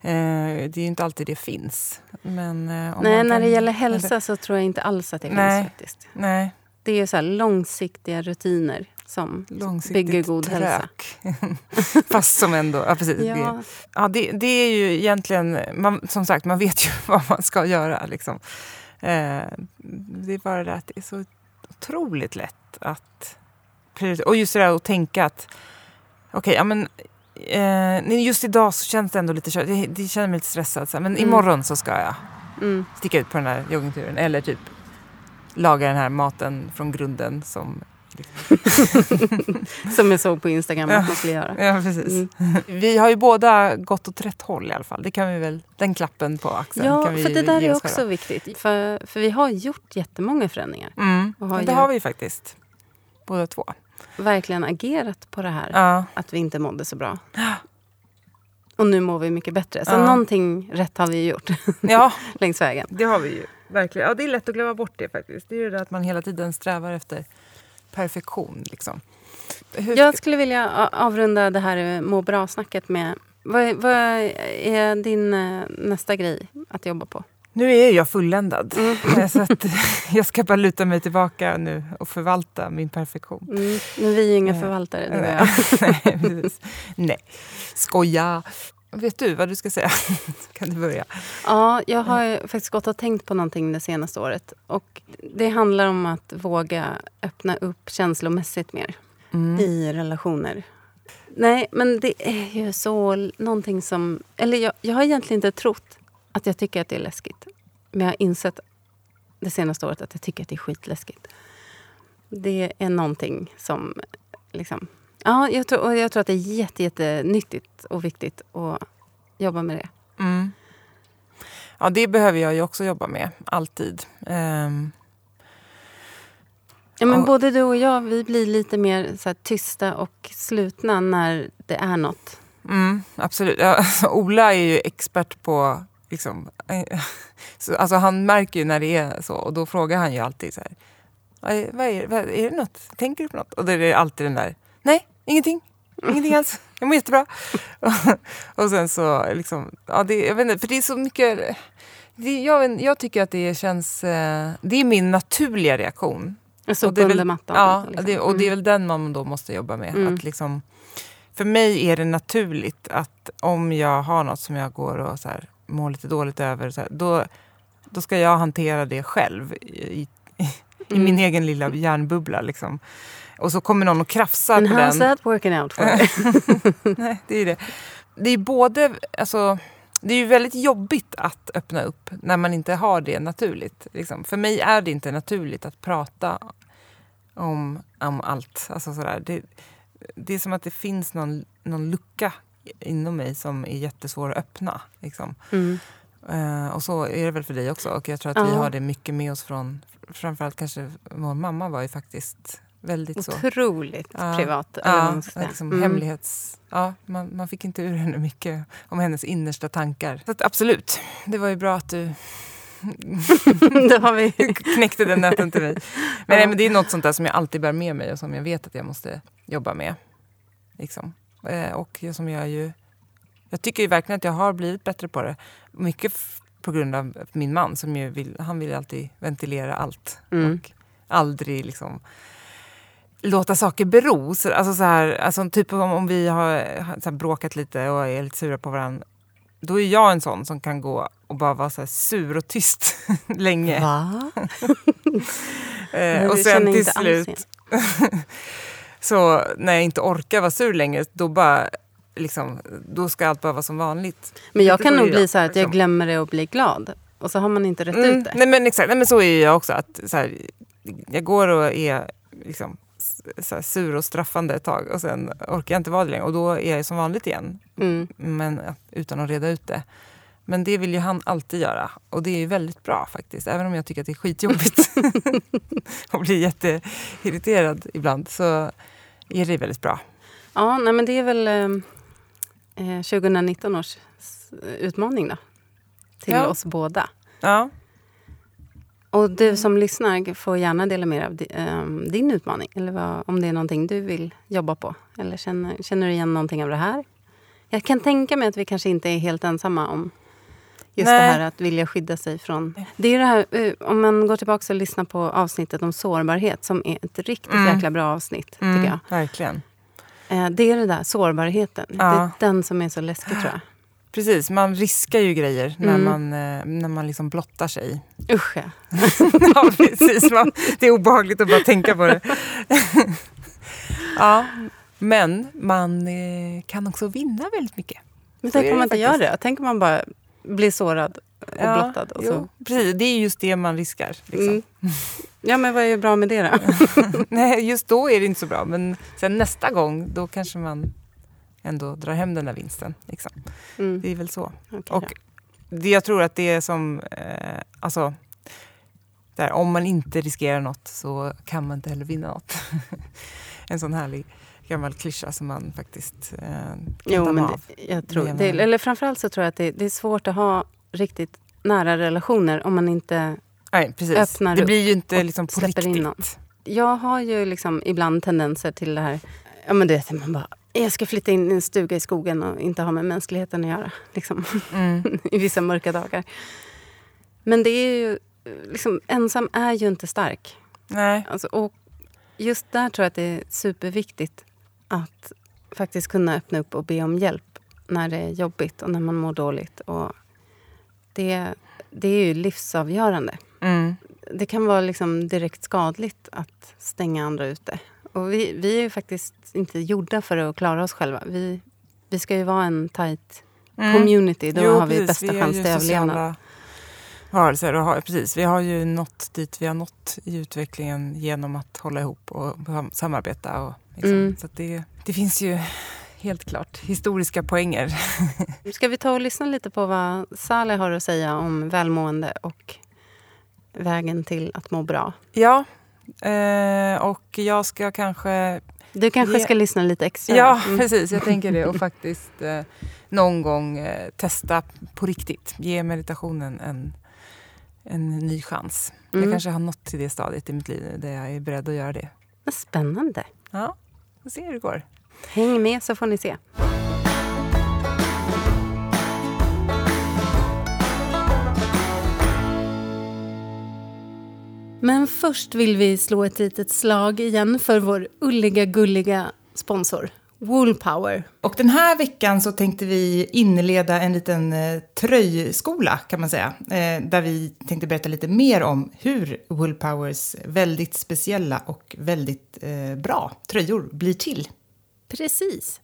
eh, det är ju inte alltid det finns. Men, eh, Nej, när kan- det gäller hälsa så tror jag inte alls att det Nej. finns faktiskt. Nej, Det är ju så långsiktiga rutiner som långsiktigt bygger god hälsa. trök. Fast som ändå... Ja, precis. Det, Ja, ja, det, det är ju egentligen... Man, som sagt, man vet ju vad man ska göra. Liksom. Eh, det är bara det att det är så otroligt lätt att. Och just det där att tänka att... Okej, ja men... Eh, just idag så känns det ändå lite kört. Det, det känner mig lite stressad. Men Mm. imorgon så ska jag mm, sticka ut på den här joggingturen. Eller typ laga den här maten från grunden som... som jag såg på Instagram att man skulle göra. Ja, precis. Mm. Vi har ju båda gått åt rätt håll i alla fall. Det kan vi väl, den klappen på axeln Ja, kan vi för det där är också själva. viktigt. För, för vi har gjort jättemånga förändringar. Mm. Har Det ju- har vi faktiskt. Båda två. Verkligen agerat på det här. Ja. Att vi inte mådde så bra. Och nu mår vi mycket bättre. Så Ja. någonting rätt har vi gjort ja, längs vägen. det har vi ju. Verkligen. Ja, det är lätt att glömma bort det faktiskt. Det är ju det att man hela tiden strävar efter perfektion. Liksom. Hur Jag skulle vilja avrunda det här eh, må bra-snacket med... Vad, är- vad är din eh, nästa grej att jobba på? Nu är jag fulländad. Mm. Så att jag ska bara luta mig tillbaka nu och förvalta min perfektion. Mm, men vi är ju inga Eh, förvaltare, du och jag. Nej, precis. Nej, skoja. Vet du vad du ska säga? kan du börja? Ja, jag har ju faktiskt gått och tänkt på någonting det senaste året. Och det handlar om att våga öppna upp känslomässigt mer Mm. i relationer. Nej, men det är ju så någonting som... Eller jag, jag har egentligen inte trott att jag tycker att det är läskigt. Men jag har insett det senaste året att jag tycker att det är skitläskigt. Det är någonting som... Liksom, ja, jag tror, och jag tror att det är jätte, jättenyttigt och viktigt att jobba med det. Mm. Ja, det behöver jag ju också jobba med, alltid. Ehm, Ja, men Och- både du och jag vi blir lite mer så här, tysta och slutna när det är något. mm, absolut. Ja, alltså, Ola är ju expert på... Liksom, så, alltså, han märker ju när det är så och då frågar han ju alltid så här. "Vad är, vad är, vad, är det något? Tänker du på något? Och då är det alltid den där. Nej, ingenting. Ingenting alls. Jag mår jättebra. och sen så liksom... Ja, det, jag vet inte, för det är så mycket... Det, jag, jag tycker att det känns... eh, Det är min naturliga reaktion. Det är under väl- mattan. Ja, liksom. det, och det är väl den man då måste jobba med. Mm. Att liksom, för mig är det naturligt att om jag har något som jag går och så här, mår lite dåligt över, så här, då, då ska jag hantera det själv i, i, i Mm. min egen lilla hjärnbubbla. Liksom. Och så kommer någon och krafsar And på how's den. that working out for? Nej, det är det. Det är både, alltså, det är ju väldigt jobbigt att öppna upp när man inte har det naturligt. Liksom. För mig är det inte naturligt att prata om, om allt. Alltså sådär. Det, det är som att det finns någon, någon lucka inom mig som är jättesvår att öppna. Liksom. Mm. Eh, och så är det väl för dig också. Och jag tror att vi Ja. har det mycket med oss från, framförallt kanske vår mamma var ju faktiskt väldigt så. Otroligt Ja. privat. Ja, liksom Mm. hemlighets... Ja, man, man fick inte ur henne mycket om hennes innersta tankar. Så att, absolut, det var ju bra att du Då har vi... knäckte den nöten till mig. Men, nej, men det är något sånt där som jag alltid bär med mig och som jag vet att jag måste jobba med. Liksom. Eh, och som jag ju... Jag tycker ju verkligen att jag har blivit bättre på det. Mycket på grund av min man som ju vill, han vill alltid ventilera allt. Mm. Och aldrig liksom låta saker bero. Så, alltså så här, alltså typ om, om vi har, så här bråkat lite och är lite sura på varandra. Då är jag en sån som kan gå och bara vara så sur och tyst länge. Va? Eh, Jag och sen till slut, så när jag inte orkar vara sur längre, då bara liksom, då ska allt bara vara som vanligt. Men jag kan nog ju bli jag, så här att jag liksom. glömmer det och blir glad. Och så har man inte rätt Mm, ut det. nej men exakt, nej, men så är ju jag också. Att, så här, jag går och är liksom, så sur och straffande ett tag och sen orkar jag inte vara det längre och då är jag som vanligt igen. Mm. Men utan att reda ut det. Men det vill ju han alltid göra och det är ju väldigt bra faktiskt. Även om jag tycker att det är skitjobbigt och blir jätteirriterad ibland så är det väldigt bra. Ja, nej, men det är väl eh, eh, 2019 års s- utmaning då. Till Ja. oss båda. Ja, Och du som lyssnar får gärna dela med dig av di, eh, din utmaning. Eller vad, om det är någonting du vill jobba på. Eller känner, känner du igen någonting av det här? Jag kan tänka mig att vi kanske inte är helt ensamma om just Nej. det här att vilja skydda sig från... Det är det här, eh, om man går tillbaka och lyssnar på avsnittet om sårbarhet som är ett riktigt Mm. jäkla bra avsnitt, mm, tycker jag. verkligen. Eh, Det är det där, sårbarheten. Det Ja. är den som är så läskig tror jag. Precis, man riskar ju grejer när Mm. man, eh, när man liksom blottar sig. Usch ja. ja, precis. Man, det är obehagligt att bara tänka på det. ja, men man eh, kan också vinna väldigt mycket. Men tänk om man inte gör det. Tänk om man bara blir sårad och blottad. Och så. jo, precis. Det är just det man riskar. Liksom. Mm. Ja, men vad är bra med det då? Nej, just då är det inte så bra. Men sen nästa gång, då kanske man ändå drar hem den där vinsten. Liksom. Mm. Det är väl så. okej Och det, jag tror att det är som... Eh, alltså, där, om man inte riskerar något så kan man inte heller vinna något. en sån härlig gammal klyscha som man faktiskt eh, kan Jo, ta men av. det, jag tror, Det eller framförallt så tror jag att det, det är svårt att ha riktigt nära relationer om man inte... Nej, precis. öppnar det blir ju inte liksom på in någon. Jag har ju liksom ibland tendenser till det här... Ja, men du vet, man bara, jag ska flytta in i en stuga i skogen och inte ha med mänskligheten att göra. Liksom. Mm. I vissa mörka dagar. Men det är ju... Liksom, ensam är ju inte stark. Nej. Alltså, och just där tror jag att det är superviktigt att faktiskt kunna öppna upp och be om hjälp när det är jobbigt och när man mår dåligt. Och det, det är ju livsavgörande. Mm. Det kan vara liksom direkt skadligt att stänga andra ute. Och vi, vi är ju faktiskt inte gjorda för att klara oss själva. Vi, vi ska ju vara en tight Mm. community. Då Jo, har vi precis. bästa är chans till överlevnad. Varelser och har, precis, vi har ju nått dit vi har nått i utvecklingen genom att hålla ihop och sam- samarbeta. Och liksom, Mm. Så det, det finns ju helt klart historiska poänger. Ska vi ta och lyssna lite på vad Saleh har att säga om välmående och vägen till att må bra? Ja, eh, och jag ska kanske... Du kanske Ge- ska lyssna lite extra? Ja, Mm. precis. Jag tänker det. Och faktiskt eh, någon gång eh, testa på riktigt. Ge meditationen en, en ny chans. Jag Mm. kanske har nått till det stadiet i mitt liv där jag är beredd att göra det. Vad spännande. Ja, vi ser hur det går. Häng med så får ni se. Men först vill vi slå ett litet slag igen för vår ulliga gulliga sponsor Woolpower. Och den här veckan så tänkte vi inleda en liten eh, tröjskola kan man säga. Eh, där vi tänkte berätta lite mer om hur Woolpowers väldigt speciella och väldigt eh, bra tröjor blir till. Precis.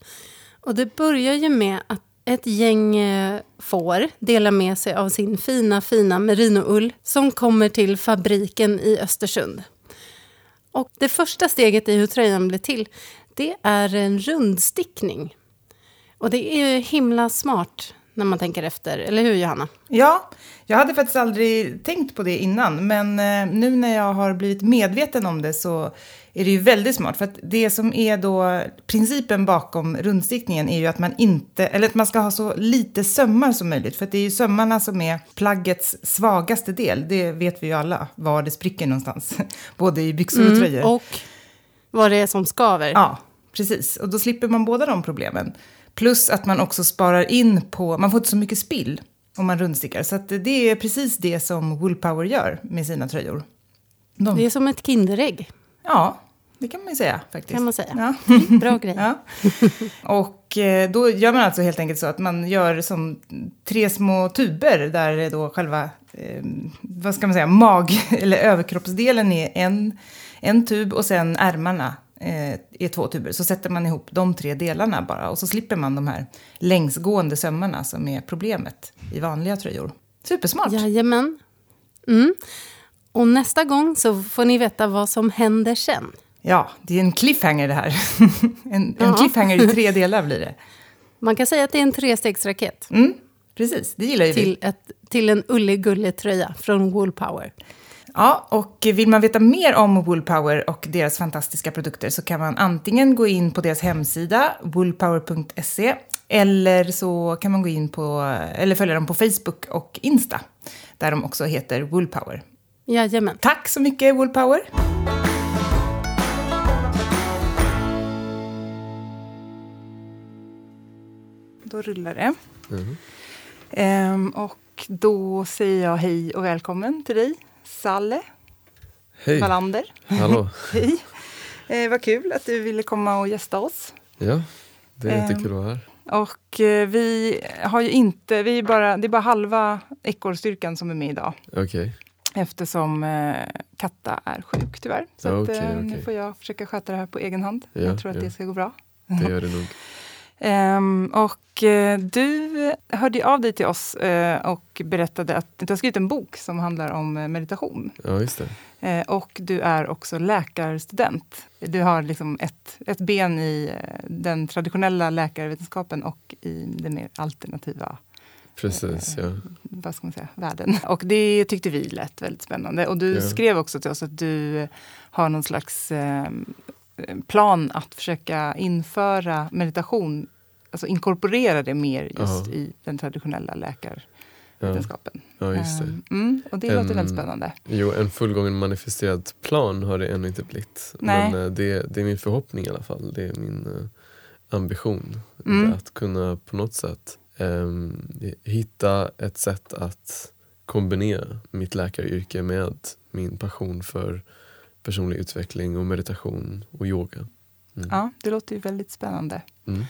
Och det börjar ju med att ett gäng eh, får delar med sig av sin fina, fina merinoull som kommer till fabriken i Östersund. Och det första steget i hur tröjan blir till, det är en rundstickning. Och det är ju himla smart när man tänker efter, eller hur Johanna? Ja, jag hade faktiskt aldrig tänkt på det innan, men eh, nu när jag har blivit medveten om det så är det ju väldigt smart. För att det som är då principen bakom rundstickningen är ju att man inte, eller att man ska ha så lite sömmar som möjligt. För det är ju sömmarna som är plaggets svagaste del. Det vet vi ju alla, var det spricker någonstans. Både i byxor och tröjor. Och vad det är som skaver. Ja, precis. Och då slipper man båda de problemen. Plus att man också sparar in på, man får inte så mycket spill om man rundstickar. Så det är precis det som Woolpower gör med sina tröjor. De, Det är som ett Kinderägg. Ja, det kan man ju säga faktiskt. Kan man säga. Ja. Bra grej. Ja. Och eh, då gör man alltså helt enkelt så att man gör som tre små tuber där då själva, eh, vad ska man säga, mag eller överkroppsdelen är en, en tub och sen ärmarna eh, är två tuber. Så sätter man ihop de tre delarna bara och så slipper man de här längsgående sömmarna som är problemet i vanliga tröjor. Supersmart! Jajamän. Mm. Och nästa gång så får ni veta vad som händer sen. Ja, det är en cliffhanger det här. en, en Ja. cliffhanger i tre delar blir det. Man kan säga att det är en trestegsraket Mm, precis, det gillar ju vi. till, ett, till en ullig tröja från Woolpower. Ja, och vill man veta mer om Woolpower och deras fantastiska produkter så kan man antingen gå in på deras hemsida, woolpower.se, eller så kan man gå in på, eller följa dem på Facebook och Insta, där de också heter Woolpower. Jajamän. Tack så mycket Woolpower! Då rullar det. Mhm. Ehm, och då säger jag hej och välkommen till dig, Salle Hej, Wallander. hallå. Hej! Eh, vad kul att du ville komma och gästa oss. Ja, det är Ehm. jättekul att vara här. Och eh, vi har ju inte, vi är bara, det är bara halva ekorrstyrkan som är med idag. Okej, Eftersom eh, Katta är sjuk tyvärr. Så Ja, att, eh, nu okej. får jag försöka sköta det här på egen hand. Ja, jag tror att ja. det ska gå bra. det gör det nog. Ehm, och eh, du hörde av dig till oss eh, och berättade att du har skrivit en bok som handlar om eh, meditation. Ja, just det. Eh, och du är också läkarstudent. Du har liksom ett, ett ben i den traditionella läkarvetenskapen och i den mer alternativa Precis, ja. vad ska man säga, världen. Och det tyckte vi lät väldigt spännande. Och du Ja. skrev också till oss att du har någon slags eh, plan att försöka införa meditation, alltså inkorporera det mer just Ja. i den traditionella läkarvetenskapen. ja just det. Ehm, Mm, och det låter En- väldigt spännande. Jo, en fullgången manifesterad plan har det ännu inte blivit. Nej. Men eh, det, det är min förhoppning i alla fall. Det är min eh, ambition. Mm. Att kunna på något sätt ehm, hitta ett sätt att kombinera mitt läkaryrke med min passion för personlig utveckling och meditation och yoga. Mm. Ja, det låter ju väldigt spännande. Mm. Eh,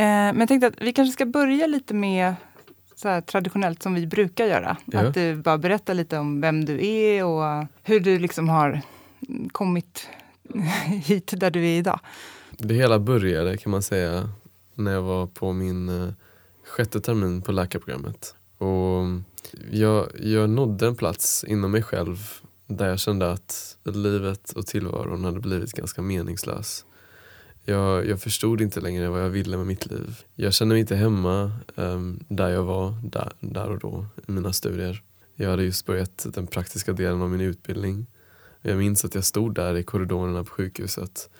men jag tänkte att vi kanske ska börja lite med så här traditionellt som vi brukar göra. Ja. Att du bara berättar lite om vem du är och hur du liksom har kommit hit där du är idag. Det hela började kan man säga när jag var på min eh, sjätte termin på läkarprogrammet. Och jag, jag nådde en plats inom mig själv där jag kände att livet och tillvaron hade blivit ganska meningslös. Jag, jag förstod inte längre vad jag ville med mitt liv. Jag kände mig inte hemma um, där jag var där, där och då i mina studier. Jag hade just börjat den praktiska delen av min utbildning. Jag minns att jag stod där i korridorerna på sjukhuset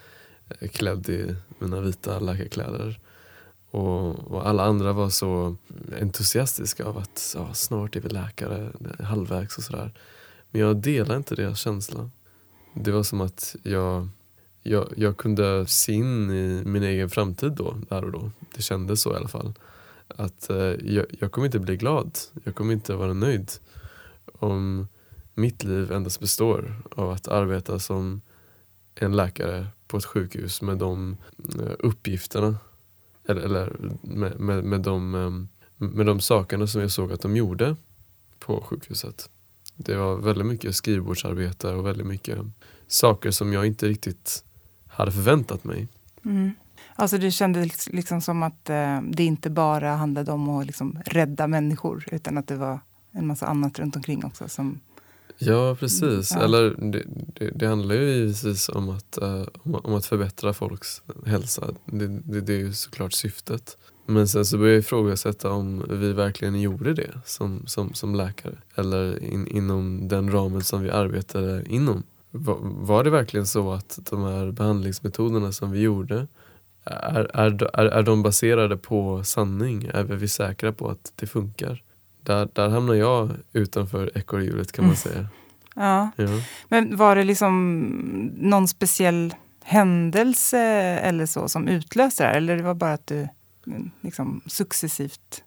eh, klädd i mina vita läkarkläder. Och, och alla andra var så entusiastiska av att ja, snart är vi läkare, halvvägs och sådär. Men jag delar inte deras känsla. Det var som att jag, jag, jag kunde se in i min egen framtid då, där och då. Det kändes så i alla fall. Att eh, jag, jag kommer inte bli glad, jag kommer inte vara nöjd om mitt liv endast består av att arbeta som en läkare på ett sjukhus med de eh, uppgifterna eller, eller med, med, med, de, eh, med de sakerna som jag såg att de gjorde på sjukhuset. Det var väldigt mycket skrivbordsarbete och väldigt mycket saker som jag inte riktigt hade förväntat mig. Mm. Alltså det kändes liksom som att eh, det inte bara handlade om att liksom rädda människor utan att det var en massa annat runt omkring också. Som, Ja, precis. Ja. Eller det, det, det handlar ju givetvis om att, eh, om, om att förbättra folks hälsa. Det, det, det är ju såklart syftet. Men sen så börjar jag ifrågasätta om vi verkligen gjorde det som, som, som läkare. Eller in, inom den ramen som vi arbetade inom. Var, var det verkligen så att de här behandlingsmetoderna som vi gjorde är, är, är, är de baserade på sanning? Är vi säkra på att det funkar? Där, där hamnar jag utanför ekorrhjulet kan man säga. ja. Ja. Men var det liksom någon speciell händelse eller så som utlöste det här? Eller det var bara att du mm, liksom successivt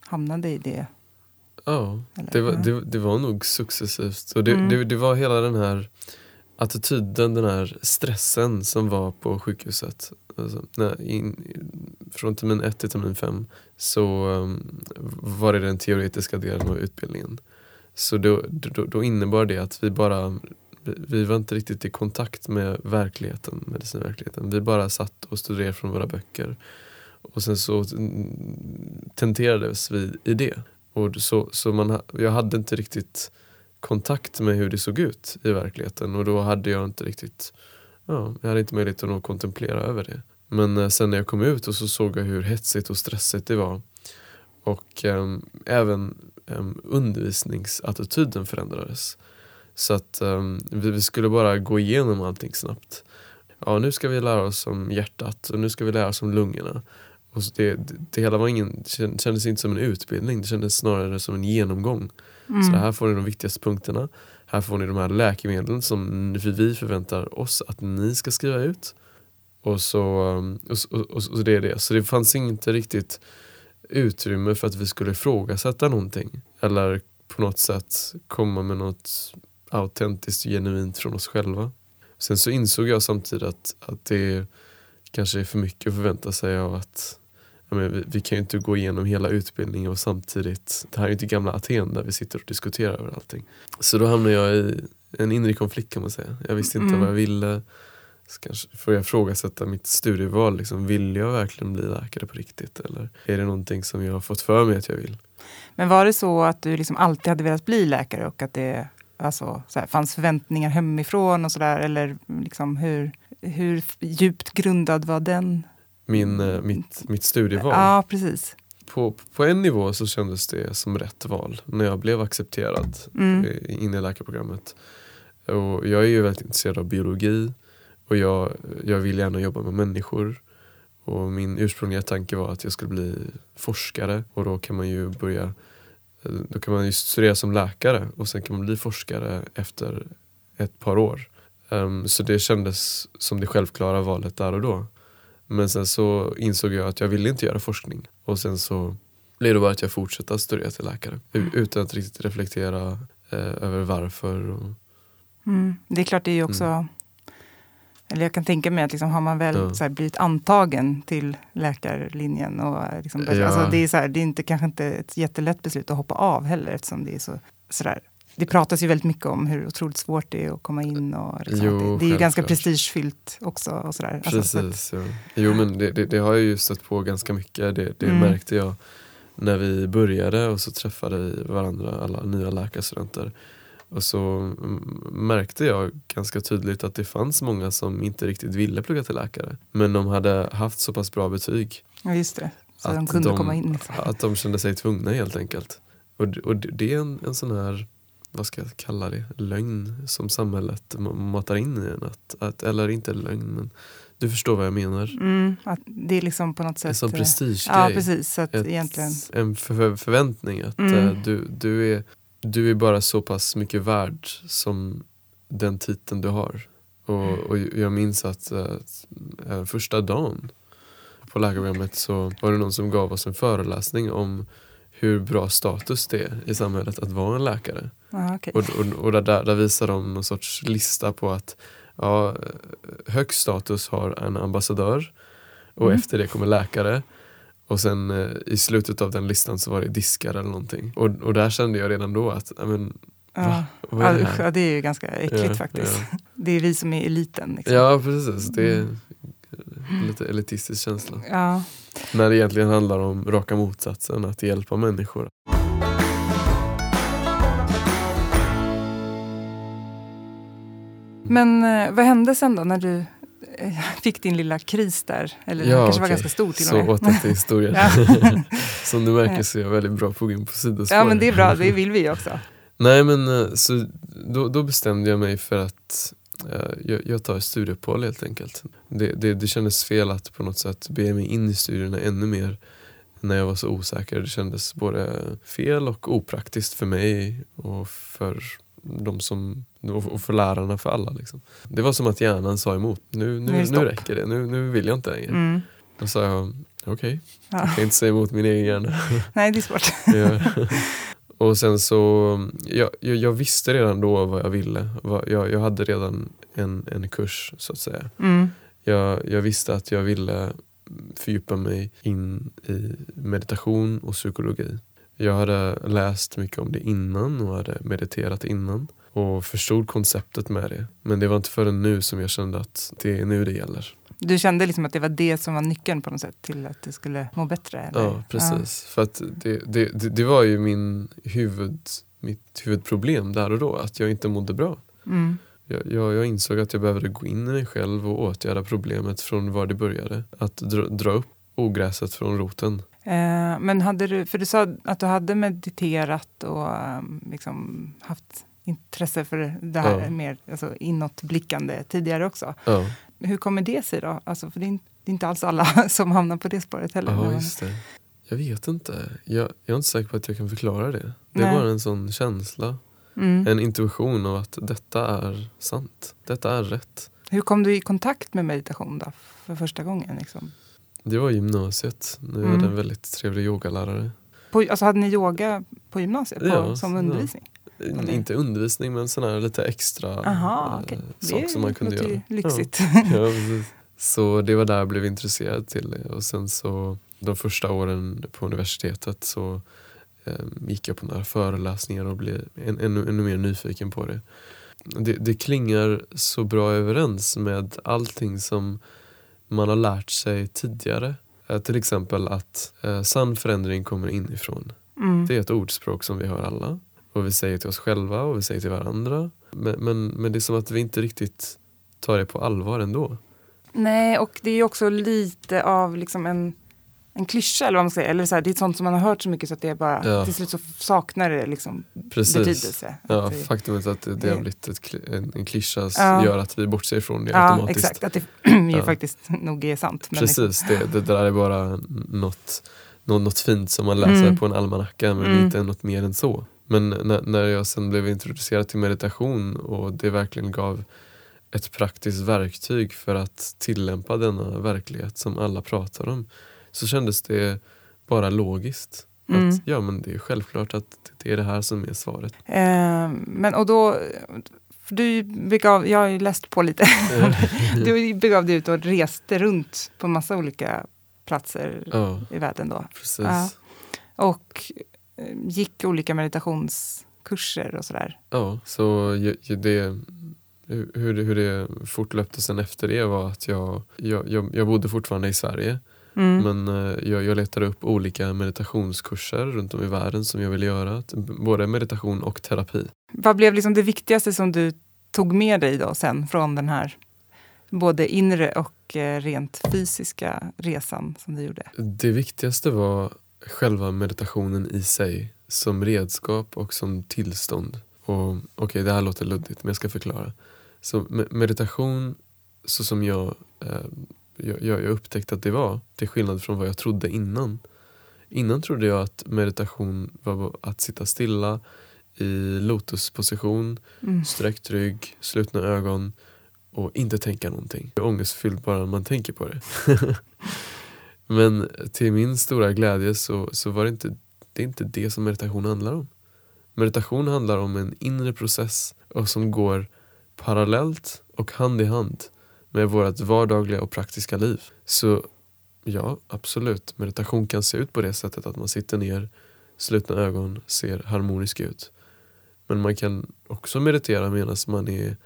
hamnade i det? Ja, det var, det, det var nog successivt. Och det, Mm. det, det var hela den här attityden, den här stressen som var på sjukhuset. Alltså, när, in, från termin 1 till termin 5 så um, var det den teoretiska delen av utbildningen. Så då, då, då innebar det att vi bara vi var inte riktigt i kontakt med verkligheten, medicinverkligheten. Vi bara satt och studerade från våra böcker. Och sen så tenterades vi i det. Och så, så man, jag hade inte riktigt kontakt med hur det såg ut i verkligheten och då hade jag inte riktigt ja, jag hade inte möjlighet att kontemplera över det. Men eh, sen när jag kom ut och så såg jag hur hetsigt och stressigt det var. Och eh, även eh, undervisningsattityden förändrades. Så att um, vi, vi skulle bara gå igenom allting snabbt. Ja, nu ska vi lära oss om hjärtat och nu ska vi lära oss om lungorna. Och så det, det, hela var ingen, kändes inte som en utbildning, det kändes snarare som en genomgång. Mm. Så här får ni de viktigaste punkterna. Här får ni de här läkemedlen som vi förväntar oss att ni ska skriva ut. Och så, um, och, och, och, och det är det. Så det fanns inte riktigt utrymme för att vi skulle ifrågasätta någonting. Eller på något sätt komma med något autentiskt genuint från oss själva. Sen så insåg jag samtidigt att, att det kanske är för mycket att förvänta sig av att men, vi, vi, kan ju inte gå igenom hela utbildningen och samtidigt, det här är ju inte gamla Aten där vi sitter och diskuterar över allting. Så då hamnade jag i en inre konflikt kan man säga. Jag visste inte mm. vad jag ville. Så kanske får jag ifrågasätta mitt studieval. Liksom, vill jag verkligen bli läkare på riktigt? Eller är det någonting som jag har fått för mig att jag vill? Men var det så att du liksom alltid hade velat bli läkare och att det alltså, så här, fanns förväntningar hemifrån och sådär? Eller liksom, hur, hur djupt grundad var den? Min, eh, mitt, mitt studieval? Ja, precis. På, på en nivå så kändes det som rätt val när jag blev accepterad mm. in i läkarprogrammet. Och jag är ju väldigt intresserad av biologi och jag, jag vill gärna jobba med människor. Och min ursprungliga tanke var att jag skulle bli forskare och då kan man ju börja då kan man ju studera som läkare och sen kan man bli forskare efter ett par år. Um, så det kändes som det självklara valet där och då. Men sen så insåg jag att jag ville inte göra forskning och sen så blev det bara att jag fortsatte studera till läkare utan att riktigt reflektera eh, över varför. Och... Mm. Det är klart, det är ju också mm. Eller jag kan tänka mig att liksom, har man väl ja. så här, blivit antagen till läkarlinjen och liksom, ja. alltså, det, är så här, det är inte, kanske inte ett jättelätt beslut att hoppa av heller eftersom det är så, så där. Det pratas ju väldigt mycket om hur otroligt svårt det är att komma in. Och liksom, jo, det, det, är ju ganska prestigefyllt också. Och så där. Precis, alltså, ja. Jo men det, det, det, har jag ju stött på ganska mycket. Det, mm. märkte jag när vi började och så träffade vi varandra, alla nya läkarstudenter. Och så märkte jag ganska tydligt att det fanns många som inte riktigt ville plugga till läkare. Men de hade haft så pass bra betyg. Ja just det, så de kunde de, komma in. Liksom. Att de kände sig tvungna helt enkelt. Och, och det är en, en sån här, vad ska jag kalla det, lögn som samhället matar in i en. Att, att, eller inte lögn men du förstår vad jag menar. Mm, att det är liksom på något sätt... En sån eh, prestigegrej. Ja, precis. Att Ett, egentligen... En för, förväntning att mm. uh, du, du är du är bara så pass mycket värd som den titeln du har. Och, och jag minns att äh, första dagen på läkarprogrammet så var det någon som gav oss en föreläsning om hur bra status det är i samhället att vara en läkare. Ah, okay. Och, och, och, där, där visar de någon sorts lista på att ja, högst status har en ambassadör och mm. efter det kommer läkare och sen eh, i slutet av den listan så var det diskar eller någonting. Och, och där kände jag redan då att, men, ja. va? Är det, ja, det är ju ganska äckligt ja, faktiskt. Ja. Det är vi som är eliten. Liksom. Ja precis, det mm. Lite elitistisk känsla. Ja. När det egentligen handlar om raka motsatsen, att hjälpa människor. Men eh, vad hände sen då när du Eh, fick din lilla kris där. Eller ja, kanske okay. var ganska stor till och med. Så åter till historien. Som du märker så är jag väldigt bra på att gå in på sidospår. Ja men det är bra, det vill vi också. Nej men eh, så då, då bestämde jag mig för att jag, jag tar studieuppehåll helt enkelt. Det, det, det kändes fel att på något sätt be mig in i studierna ännu mer när jag var så osäker. Det kändes både fel och opraktiskt för mig och för de som, och för lärarna, för alla. Liksom. Det var som att hjärnan sa emot. Nu, nu, nu, räcker det, nu, nu vill jag inte längre. Mm. Då sa jag, okej, okay. ja. jag kan inte säga emot min egen hjärna. Nej, det är svårt. Och sen så, jag, jag, visste redan då vad jag ville. Jag, jag hade redan en, en kurs så att säga. Mm. Jag, jag visste att jag ville fördjupa mig in i meditation och psykologi. Jag hade läst mycket om det innan och hade mediterat innan och förstod konceptet med det. Men det var inte förrän nu som jag kände att det är nu det gäller. Du kände liksom att det var det som var nyckeln på något sätt till att du skulle må bättre? Eller? Ja, precis. För att det, det, det, det var ju min huvud, mitt huvudproblem där och då, att jag inte mådde bra. Ja. Mm. Jag, jag, jag insåg att jag behövde gå in i mig själv och åtgärda problemet från var det började. Att dra, dra upp ogräset från roten. Eh, men hade du, för du sa att du hade mediterat och ehm, liksom haft intresse för det här Ja. mer alltså, inåtblickande tidigare också. Ja, Hur kommer det sig då? Alltså, för det är, inte, alls alla som hamnar på det spåret heller. ja just det. Jag vet inte. Jag, jag är inte säker på att jag kan förklara det. Det är bara en sån känsla. Mm. En intuition av att detta är sant. Detta är rätt. Hur kom du i kontakt med meditation då, för första gången? Liksom? Det var i gymnasiet. Jag Mm. hade en väldigt trevlig yogalärare. På, alltså, hade ni yoga på gymnasiet på, Ja, som undervisning? Eller? Inte undervisning men sån här lite extra Aha, eh, okej. sak Det som man kunde göra. lyxigt. Ja, ja. Så det var där jag blev intresserad till det. Och sen så de första åren på universitetet så eh, gick jag på några föreläsningar och blev en, ännu, ännu mer nyfiken på det. det. Det klingar så bra överens med allting som man har lärt sig tidigare. Eh, till exempel att eh, sann förändring kommer inifrån. Mm. Det är ett ordspråk som vi hör alla. Och vi säger till oss själva och vi säger till varandra. Men, men, men det är som att vi inte riktigt tar det på allvar ändå. Nej, och det är också lite av liksom en, en klyscha, eller vad man säger. Eller så här, det är sånt som man har hört så mycket så att det är bara, Ja. till slut så saknar det liksom Precis. betydelse. Ja, det- faktumet att det, det har blivit ett, en, en klyscha Ja. gör att vi bortser ifrån det Ja, automatiskt. exakt. Att det ju faktiskt nog är sant. Men liksom- Precis, det, det där är bara något, något, något fint som man läser Mm. på en almanacka men Mm. inte något mer än så. Men när, när jag sen blev introducerad till meditation och det verkligen gav ett praktiskt verktyg för att tillämpa denna verklighet som alla pratar om så kändes det bara logiskt. Mm. Att, ja men det är självklart att det är det här som är svaret. Eh, men och då, du begav, jag har ju läst på lite. du begav dig ut och reste runt på massa olika platser Ja, i världen då. precis. Ja. Och gick olika meditationskurser och sådär. Ja, så det, hur, hur det- fortlöpte sen efter det var att jag, jag, jag, jag bodde fortfarande i Sverige Mm. men eh, jag, jag letade upp olika meditationskurser runt om i världen som jag ville göra. Både meditation och terapi. Vad blev liksom det viktigaste som du tog med dig då sen från den här både inre och eh, rent fysiska resan som du gjorde? Det viktigaste var själva meditationen i sig som redskap och som tillstånd. Och Okej, det här låter luddigt men jag ska förklara. Så me- meditation, så som jag, eh, jag, jag upptäckte att det var, till skillnad från vad jag trodde innan. Innan trodde jag att meditation var att sitta stilla i lotusposition, Mm. sträckt rygg, slutna ögon och inte tänka någonting. Det är ångestfyllt bara när man tänker på det. Men till min stora glädje så, så var det inte det, är inte det som meditation handlar om. Meditation handlar om en inre process och som går parallellt och hand i hand med vårt vardagliga och praktiska liv. Så ja, absolut. Meditation kan se ut på det sättet att man sitter ner, slutna ögon, ser harmonisk ut. Men man kan också meditera medan man, är,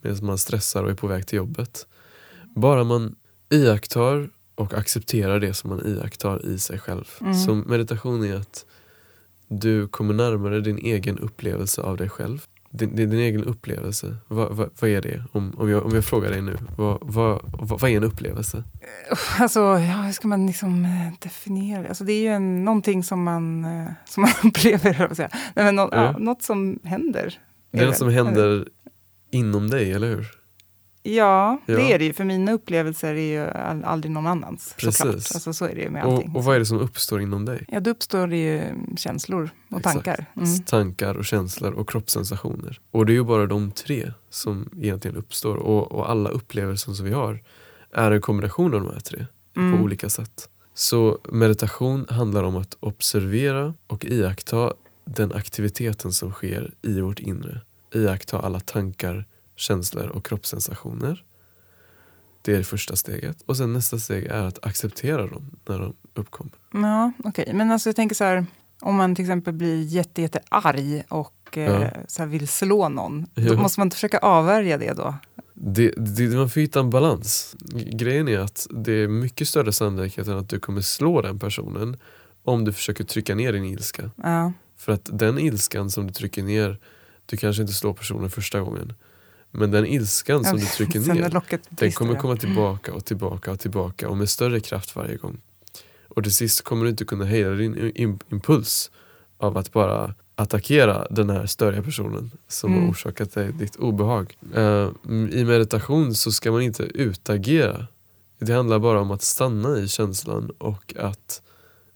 medan man stressar och är på väg till jobbet. Bara man iakttar och accepterar det som man iakttar i sig själv. Mm. Så meditation är att du kommer närmare din egen upplevelse av dig själv. Din, din, din egen upplevelse, vad, vad, vad är det? Om, om, jag, om jag frågar dig nu, vad, vad, vad, vad är en upplevelse? Alltså, ja, hur ska man liksom eh, definiera det? Alltså, det är ju en, någonting som man, eh, som man upplever, jag säga. Nej, men nå, ja, Ja. något som händer. Det är något som händer inom dig, eller hur? Ja, Ja. det är det ju. För mina upplevelser är ju aldrig någon annans. Precis. Såklart. Alltså, så är det ju med allting. Och, och vad är det som uppstår inom dig? Ja, då uppstår det ju känslor och Exakt. tankar. Mm. Tankar och känslor och kroppssensationer. Och det är ju bara de tre som egentligen uppstår. Och, och alla upplevelser som vi har är en kombination av de här tre Mm. på olika sätt. Så meditation handlar om att observera och iaktta den aktiviteten som sker i vårt inre. Iaktta alla tankar, känslor och kroppssensationer. Det är det första steget. Och sen nästa steg är att acceptera dem när de uppkommer. Ja, okej. Men alltså jag tänker så här, om man till exempel blir jätte, jätte arg och eh, Ja. så här vill slå någon, Ja. då måste man inte försöka avvärja det då? Det, det, man får hitta en balans. Grejen är att det är mycket större sannolikhet än att du kommer slå den personen om du försöker trycka ner din ilska. Ja. För att den ilskan som du trycker ner, du kanske inte slår personen första gången. Men den ilskan som du trycker ner, den kommer komma tillbaka och tillbaka och tillbaka och med större kraft varje gång. Och till sist kommer du inte kunna hejda din im- impuls av att bara attackera den här störiga personen som Mm. har orsakat dig ditt obehag. Eh, I meditation så ska man inte utagera. Det handlar bara om att stanna i känslan och att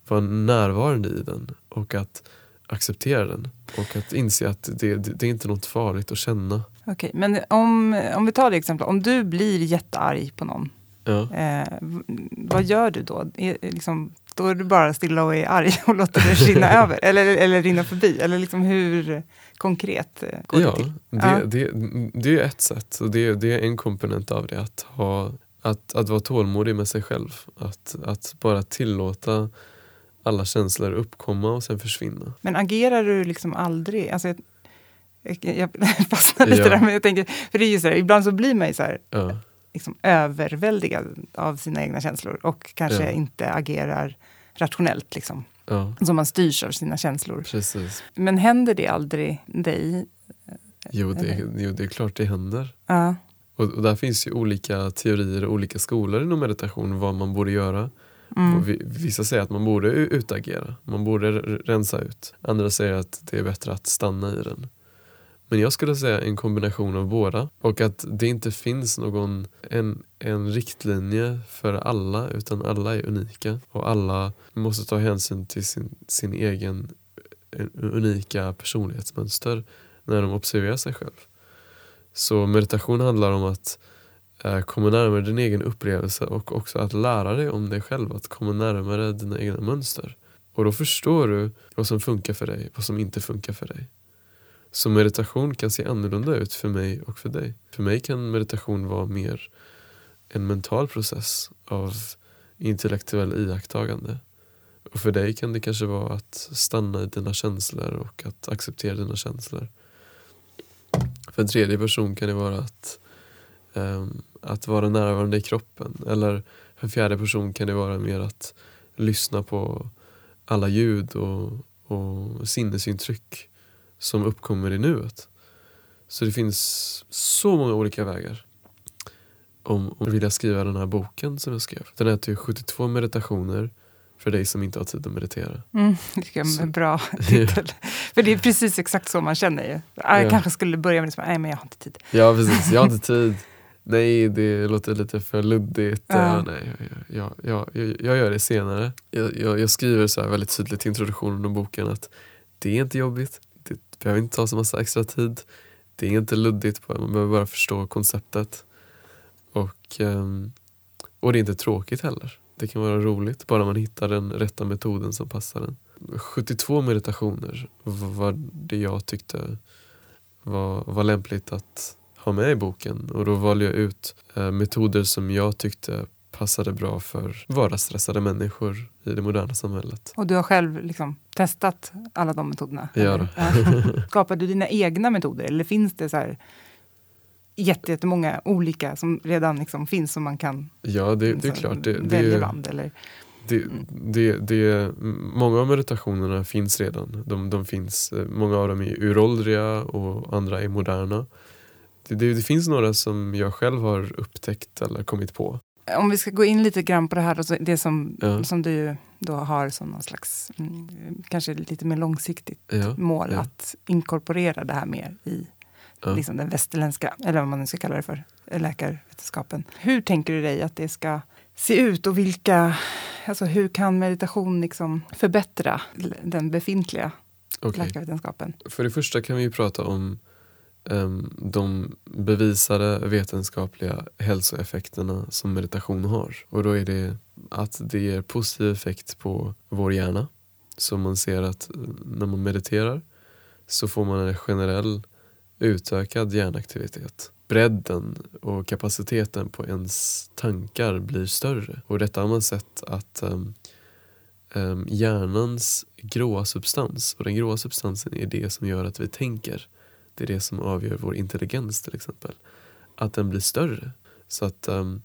vara närvarande i den och att acceptera den. Och att inse att det, det, det är inte något farligt att känna. Okej, men om, om vi tar det exemplet, om du blir jättearg på någon, Ja. eh, vad gör du då? Är, liksom, då är du bara stilla och är arg och låter det rinna över? Eller, eller rinna förbi? Eller liksom hur konkret eh, går det Ja, till? det, Ja. Det, det är ett sätt och det, det är en komponent av det. Att, ha, att, att vara tålmodig med sig själv. Att, att bara tillåta alla känslor uppkomma och sen försvinna. Men agerar du liksom aldrig? Alltså, jag, fastnar lite Ja. där, men jag tänker, för det är ju så här, ibland så blir man ju så här, Ja, liksom överväldigad av sina egna känslor och kanske Ja. inte agerar rationellt. Liksom. ja Så man styrs av sina känslor. precis. Men händer det aldrig dig? Jo det, jo, det är klart det händer. Ja. Och, och där finns ju olika teorier och olika skolor inom meditation vad man borde göra. Mm. Vissa säger att man borde utagera, man borde rensa ut. Andra säger att det är bättre att stanna i den. Men jag skulle säga en kombination av båda och att det inte finns någon en, en riktlinje för alla utan alla är unika och alla måste ta hänsyn till sin, sin egen eh, unika personlighetsmönster när de observerar sig själv. Så meditation handlar om att eh, komma närmare din egen upplevelse och också att lära dig om dig själv, att komma närmare dina egna mönster. Och då förstår du vad som funkar för dig, vad som inte funkar för dig. Så meditation kan se annorlunda ut för mig och för dig. För mig kan meditation vara mer en mental process av intellektuell iakttagande. Och för dig kan det kanske vara att stanna i dina känslor och att acceptera dina känslor. För en tredje person kan det vara att, um, att vara närvarande i kroppen. Eller för en fjärde person kan det vara mer att lyssna på alla ljud och, och sinnesintryck som uppkommer i nuet. Så det finns så många olika vägar. Om, om vill jag skriva den här boken som jag skrev. Den heter ju 72 meditationer för dig som inte har tid att meditera. Mm, det är en bra titel. För det är precis exakt så man känner ju. Jag Ja. kanske skulle börja med det, nej men jag har inte tid. Ja precis, jag har inte tid. Nej, det låter lite för luddigt. Ja. Ja. nej, jag, jag, jag, jag gör det senare. Jag, skriver så här väldigt tydligt i introduktionen av boken att det är inte jobbigt, det behöver inte ta så massa extra tid. Det är inte luddigt, man behöver bara förstå konceptet. Och, ehm, och det är inte tråkigt heller. Det kan vara roligt, bara man hittar den rätta metoden som passar den. 72 meditationer var det jag tyckte var, var lämpligt att ha med i boken och då valde jag ut eh, metoder som jag tyckte passade bra för vardagsstressade människor i det moderna samhället. Och du har själv liksom testat alla de metoderna? Ja. Skapar du dina egna metoder eller finns det så här jätte- jättemånga olika som redan liksom finns som man kan Ja, det, det är så klart. Det, det, välja bland? Eller? det, det, det, många av meditationerna finns redan. De, de finns, eh, många av dem är uråldriga och andra är moderna. Det, det finns några som jag själv har upptäckt eller kommit på. Om vi ska gå in lite grann på det här, alltså det som, Ja. som du då har som någon slags, mm, kanske lite mer långsiktigt Ja, mål, ja. att inkorporera det här mer i liksom den västerländska, eller vad man nu ska kalla det för, läkarvetenskapen. Hur tänker du dig att det ska se ut och vilka, alltså hur kan meditation liksom förbättra den befintliga Okej. läkarvetenskapen? För det första kan vi ju prata om Ehm, de bevisade vetenskapliga hälsoeffekterna som meditation har. Och då är det att det ger positiv effekt på vår hjärna. Så man ser att eh, när man mediterar så får man en generell utökad hjärnaktivitet. Bredden och kapaciteten på ens tankar blir större. Och detta har man sett att um, um, hjärnans gråa substans, och den gråa substansen är det som gör att vi tänker. Det är det som avgör vår intelligens till exempel. Att den blir större. Så att um,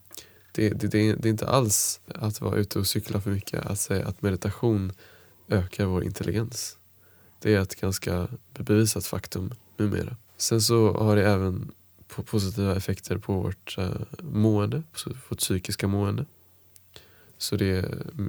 det, det, det, det är inte alls att vara ute och cykla för mycket att säga att meditation ökar vår intelligens. Det är ett ganska bevisat faktum numera. Sen så har det även positiva effekter på vårt uh, mående, vårt psykiska mående. Så det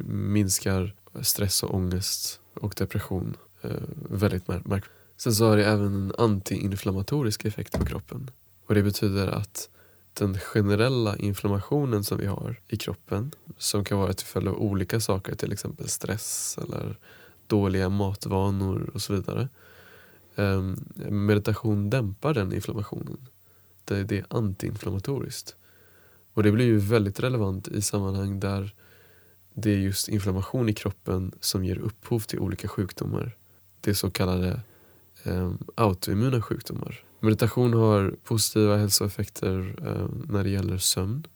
minskar stress och ångest och depression uh, väldigt märkbart. Sen så har det även en antiinflammatorisk effekt på kroppen. Och det betyder att den generella inflammationen som vi har i kroppen som kan vara till följd av olika saker, till exempel stress eller dåliga matvanor och så vidare. Ehm, meditation dämpar den inflammationen. Det, det är antiinflammatoriskt. Och det blir ju väldigt relevant i sammanhang där det är just inflammation i kroppen som ger upphov till olika sjukdomar. Det så kallade Eh, autoimmuna sjukdomar. Meditation har positiva hälsoeffekter eh, när det gäller sömn.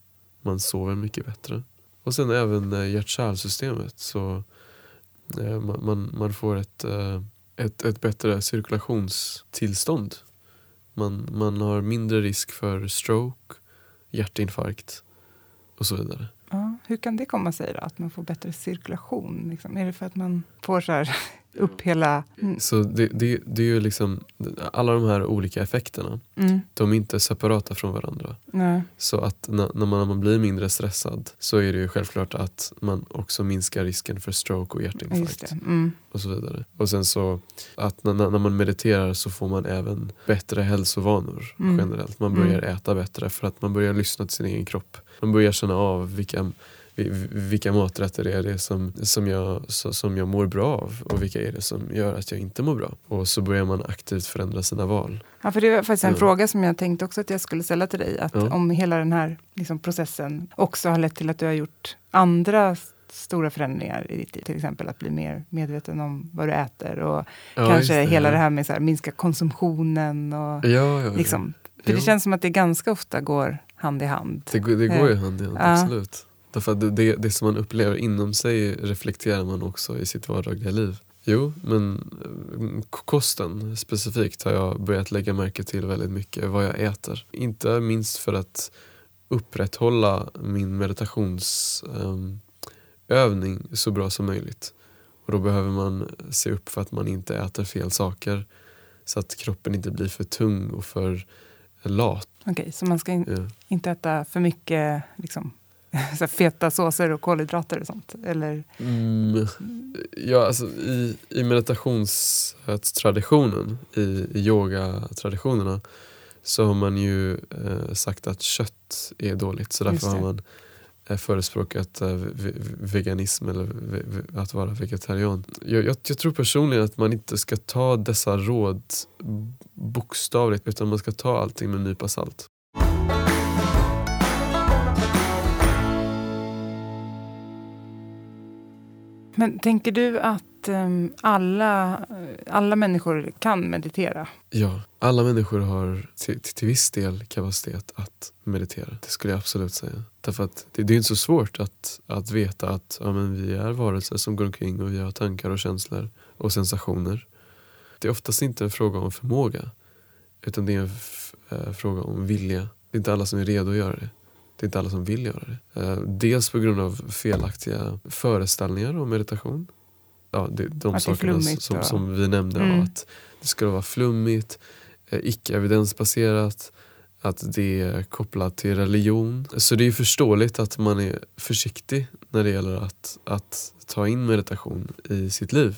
Man sover mycket bättre. Och sen även eh, hjärt-kärlsystemet. Så man, man, man får ett ett, ett bättre cirkulationstillstånd. Man, man har mindre risk för stroke, hjärtinfarkt och så vidare. Ja, hur kan det komma sig då, att man får bättre cirkulation? Liksom? Är det för att man får så här upp hela... Mm. Så det, det, det är ju liksom, alla de här olika effekterna, mm. de är inte separata från varandra. Nej. Så att när, när, man, när man blir mindre stressad så är det ju självklart att man också minskar risken för stroke och hjärtinfarkt. Mm. Och så vidare. Och sen så att när, när man mediterar så får man även bättre hälsovanor mm. generellt. Man börjar mm. äta bättre för att man börjar lyssna till sin egen kropp. Man börjar känna av vilka vilka maträtter är det som, som, jag, som jag mår bra av och vilka är det som gör att jag inte mår bra. Och så börjar man aktivt förändra sina val. Ja, för det var faktiskt en ja. fråga som jag tänkte också att jag skulle ställa till dig. Att ja. Om hela den här liksom, processen också har lett till att du har gjort andra stora förändringar i ditt liv. Till exempel att bli mer medveten om vad du äter och ja, kanske det, hela det här med att minska konsumtionen. Och liksom, för det känns som att det ganska ofta går hand i hand. Det, det går ju hand i hand, absolut. Därför att det, det som man upplever inom sig reflekterar man också i sitt vardagliga liv. Jo, men eh, kosten specifikt har jag börjat lägga märke till väldigt mycket, vad jag äter. Inte minst för att upprätthålla min meditationsövning um, så bra som möjligt. Och Då behöver man se upp för att man inte äter fel saker så att kroppen inte blir för tung och för lat. Okej, okay, så man ska in, ja. inte äta för mycket liksom, så feta såser och kolhydrater och sånt? Eller? Mm, ja, alltså, i, I meditationstraditionen, i, i yogatraditionerna så har man ju eh, sagt att kött är dåligt. Så därför har man eh, förespråkat eh, veganism eller ve, att vara vegetarian. Jag, jag, jag, tror personligen att man inte ska ta dessa råd bokstavligt utan man ska ta allting med en nypa salt. Men tänker du att um, alla, alla människor kan meditera? Ja, alla människor har till, till viss del kapacitet att meditera. Det skulle jag absolut säga. Därför att det, det är inte så svårt att, att veta att ja, men vi är varelser som går omkring och vi har tankar och känslor och sensationer. Det är oftast inte en fråga om förmåga utan det är en äh, fråga om vilja. Det är inte alla som är redo att göra det. Det är inte alla som vill göra det. Eh, dels på grund av felaktiga föreställningar om meditation. Ja, det, de att sakerna som, som, vi nämnde. Mm. Att det skulle vara flummigt, eh, icke evidensbaserat, att det är kopplat till religion. Så det är förståeligt att man är försiktig när det gäller att, att ta in meditation i sitt liv.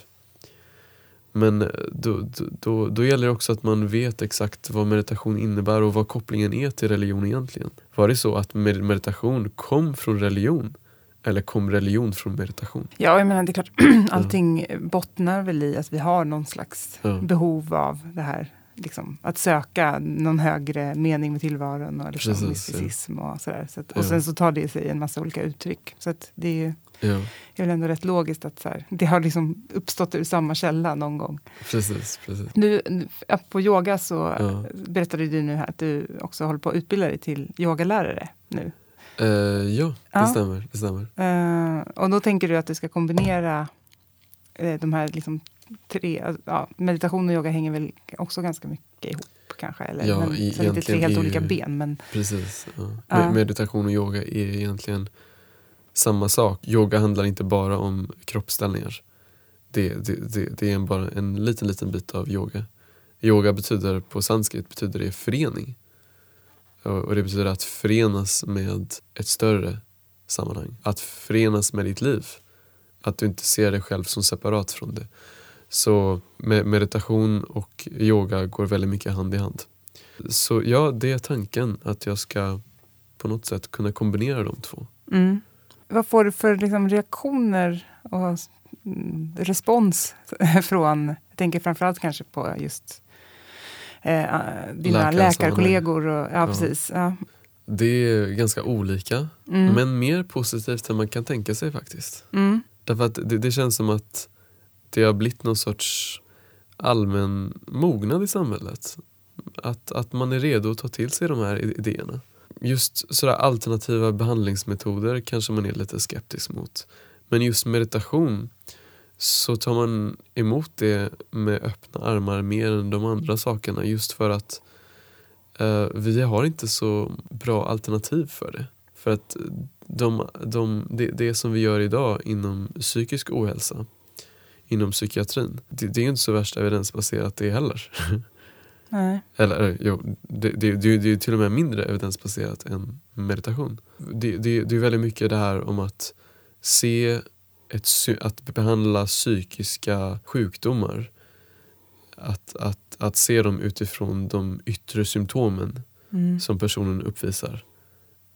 Men eh, då, då, då gäller det också att man vet exakt vad meditation innebär och vad kopplingen är till religion egentligen. Var det så att meditation kom från religion? Eller kom religion från meditation? Ja, jag menar det är klart, allting bottnar väl i att vi har någon slags ja. behov av det här liksom, att söka någon högre mening med tillvaron och liksom Precis, mysticism och sådär. Så att, Ja. och sen så tar det sig en massa olika uttryck. Så det är Ja, är väl ändå rätt logiskt att så här, det har liksom uppstått ur samma källa någon gång. precis. precis. Nu, på yoga så Ja. berättade du nu här att du också håller på att utbilda dig till yogalärare nu. Eh, ja, det Ja. stämmer. Det stämmer. Eh, och då tänker du att du ska kombinera eh, de här liksom tre, ja, meditation och yoga hänger väl också ganska mycket ihop kanske? Eller? Ja, men, så det är tre helt olika ben. Men, Precis. Ja. Ja. Med- Meditation och yoga är egentligen samma sak. Yoga handlar inte bara om kroppsställningar. Det, det, det, det är en- bara en liten, liten bit av yoga. Yoga betyder på sanskrit betyder det förening. Och det betyder att förenas med ett större sammanhang. Att förenas med ditt liv. Att du inte ser dig själv som separat från det. Så meditation och yoga går väldigt mycket hand i hand. Så ja, det är tanken att jag ska på något sätt kunna kombinera de två. mm. Vad får du för liksom, reaktioner och respons från, jag tänker framförallt kanske på just eh, dina läkarkollegor. Och, ja, Ja. precis. Ja. Det är ganska olika, Mm. men mer positivt än man kan tänka sig faktiskt. Mm. Därför att det, det känns som att det har blivit någon sorts allmän mognad i samhället. Att, att man är redo att ta till sig de här idéerna. Just sådär alternativa behandlingsmetoder kanske man är lite skeptisk mot. Men just meditation så tar man emot det med öppna armar mer än de andra sakerna just för att eh, vi har inte så bra alternativ för det. För att de, de, det, det som vi gör idag inom psykisk ohälsa, inom psykiatrin, det, det är inte så värst evidensbaserat det heller. Nej. Eller eh, jo, det, det, det, det är till och med mindre evidensbaserat än meditation. Det, det, det är väldigt mycket det här om att se ett, att behandla psykiska sjukdomar. Att, att, att se dem utifrån de yttre symptomen Mm. som personen uppvisar.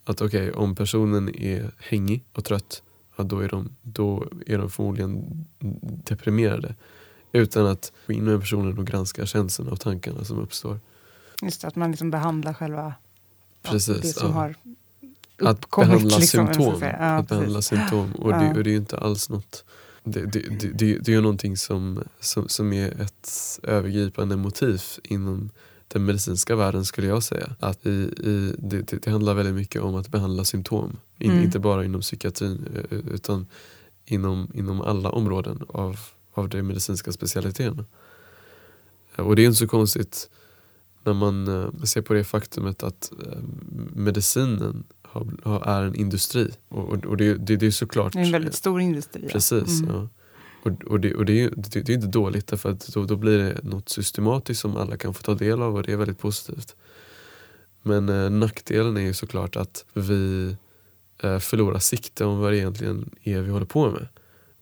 Att okej, om personen är hängig och trött, ja, då, är de, då är de förmodligen deprimerade. Utan att gå in med personen och granska känslorna och tankarna som uppstår. Just det, att man liksom behandlar själva Precis, det som ja. har Att behandla liksom, symptom. Ja, att behandla precis. symptom. Och, Ja. det, och det är ju inte alls något det, det, det, det, är ju någonting som, som, som är ett övergripande motiv inom den medicinska världen skulle jag säga. Att i, i, det, det, det handlar väldigt mycket om att behandla symptom. In, Mm. Inte bara inom psykiatrin eh, utan inom, inom alla områden av, av de medicinska specialiteterna. Och det är inte så konstigt när man eh, ser på det faktumet att eh, medicinen är en industri. Och, det, det, det är såklart... Det är en väldigt stor industri. ja. Precis. Mm. Ja. Och, och, det, och det, är, det, det är inte dåligt därför att då, då blir det något systematiskt som alla kan få ta del av och det är väldigt positivt. Men eh, nackdelen är ju såklart att vi eh, förlorar sikte om vad det egentligen är vi håller på med.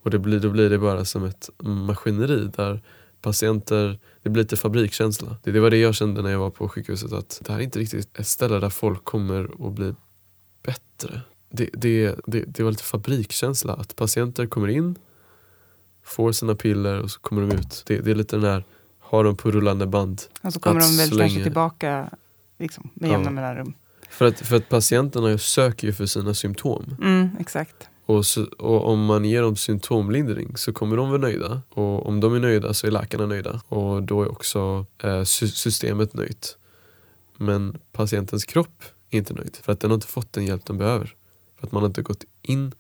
Och det blir, då blir det bara som ett maskineri där patienter, det blir lite fabrikskänsla. Det, det var det jag kände när jag var på sjukhuset att det här är inte riktigt ett ställe där folk kommer att bli bättre. Det, det, det, det var lite fabrikskänsla att patienter kommer in, får sina piller och så kommer de ut. Det, det är lite den där, har dem på rullande band. Och så kommer Att de väl så kanske tillbaka liksom, med Ja. jämna mellanrum. För att, för att patienterna söker ju för sina symptom. Mm, exakt. Och, så, och om man ger dem symptomlindring så kommer de vara nöjda. Och om de är nöjda så är läkarna nöjda. Och då är också eh, systemet nöjt. Men patientens kropp är inte nöjd. För att den har inte fått den hjälp den behöver. För att man har inte gått in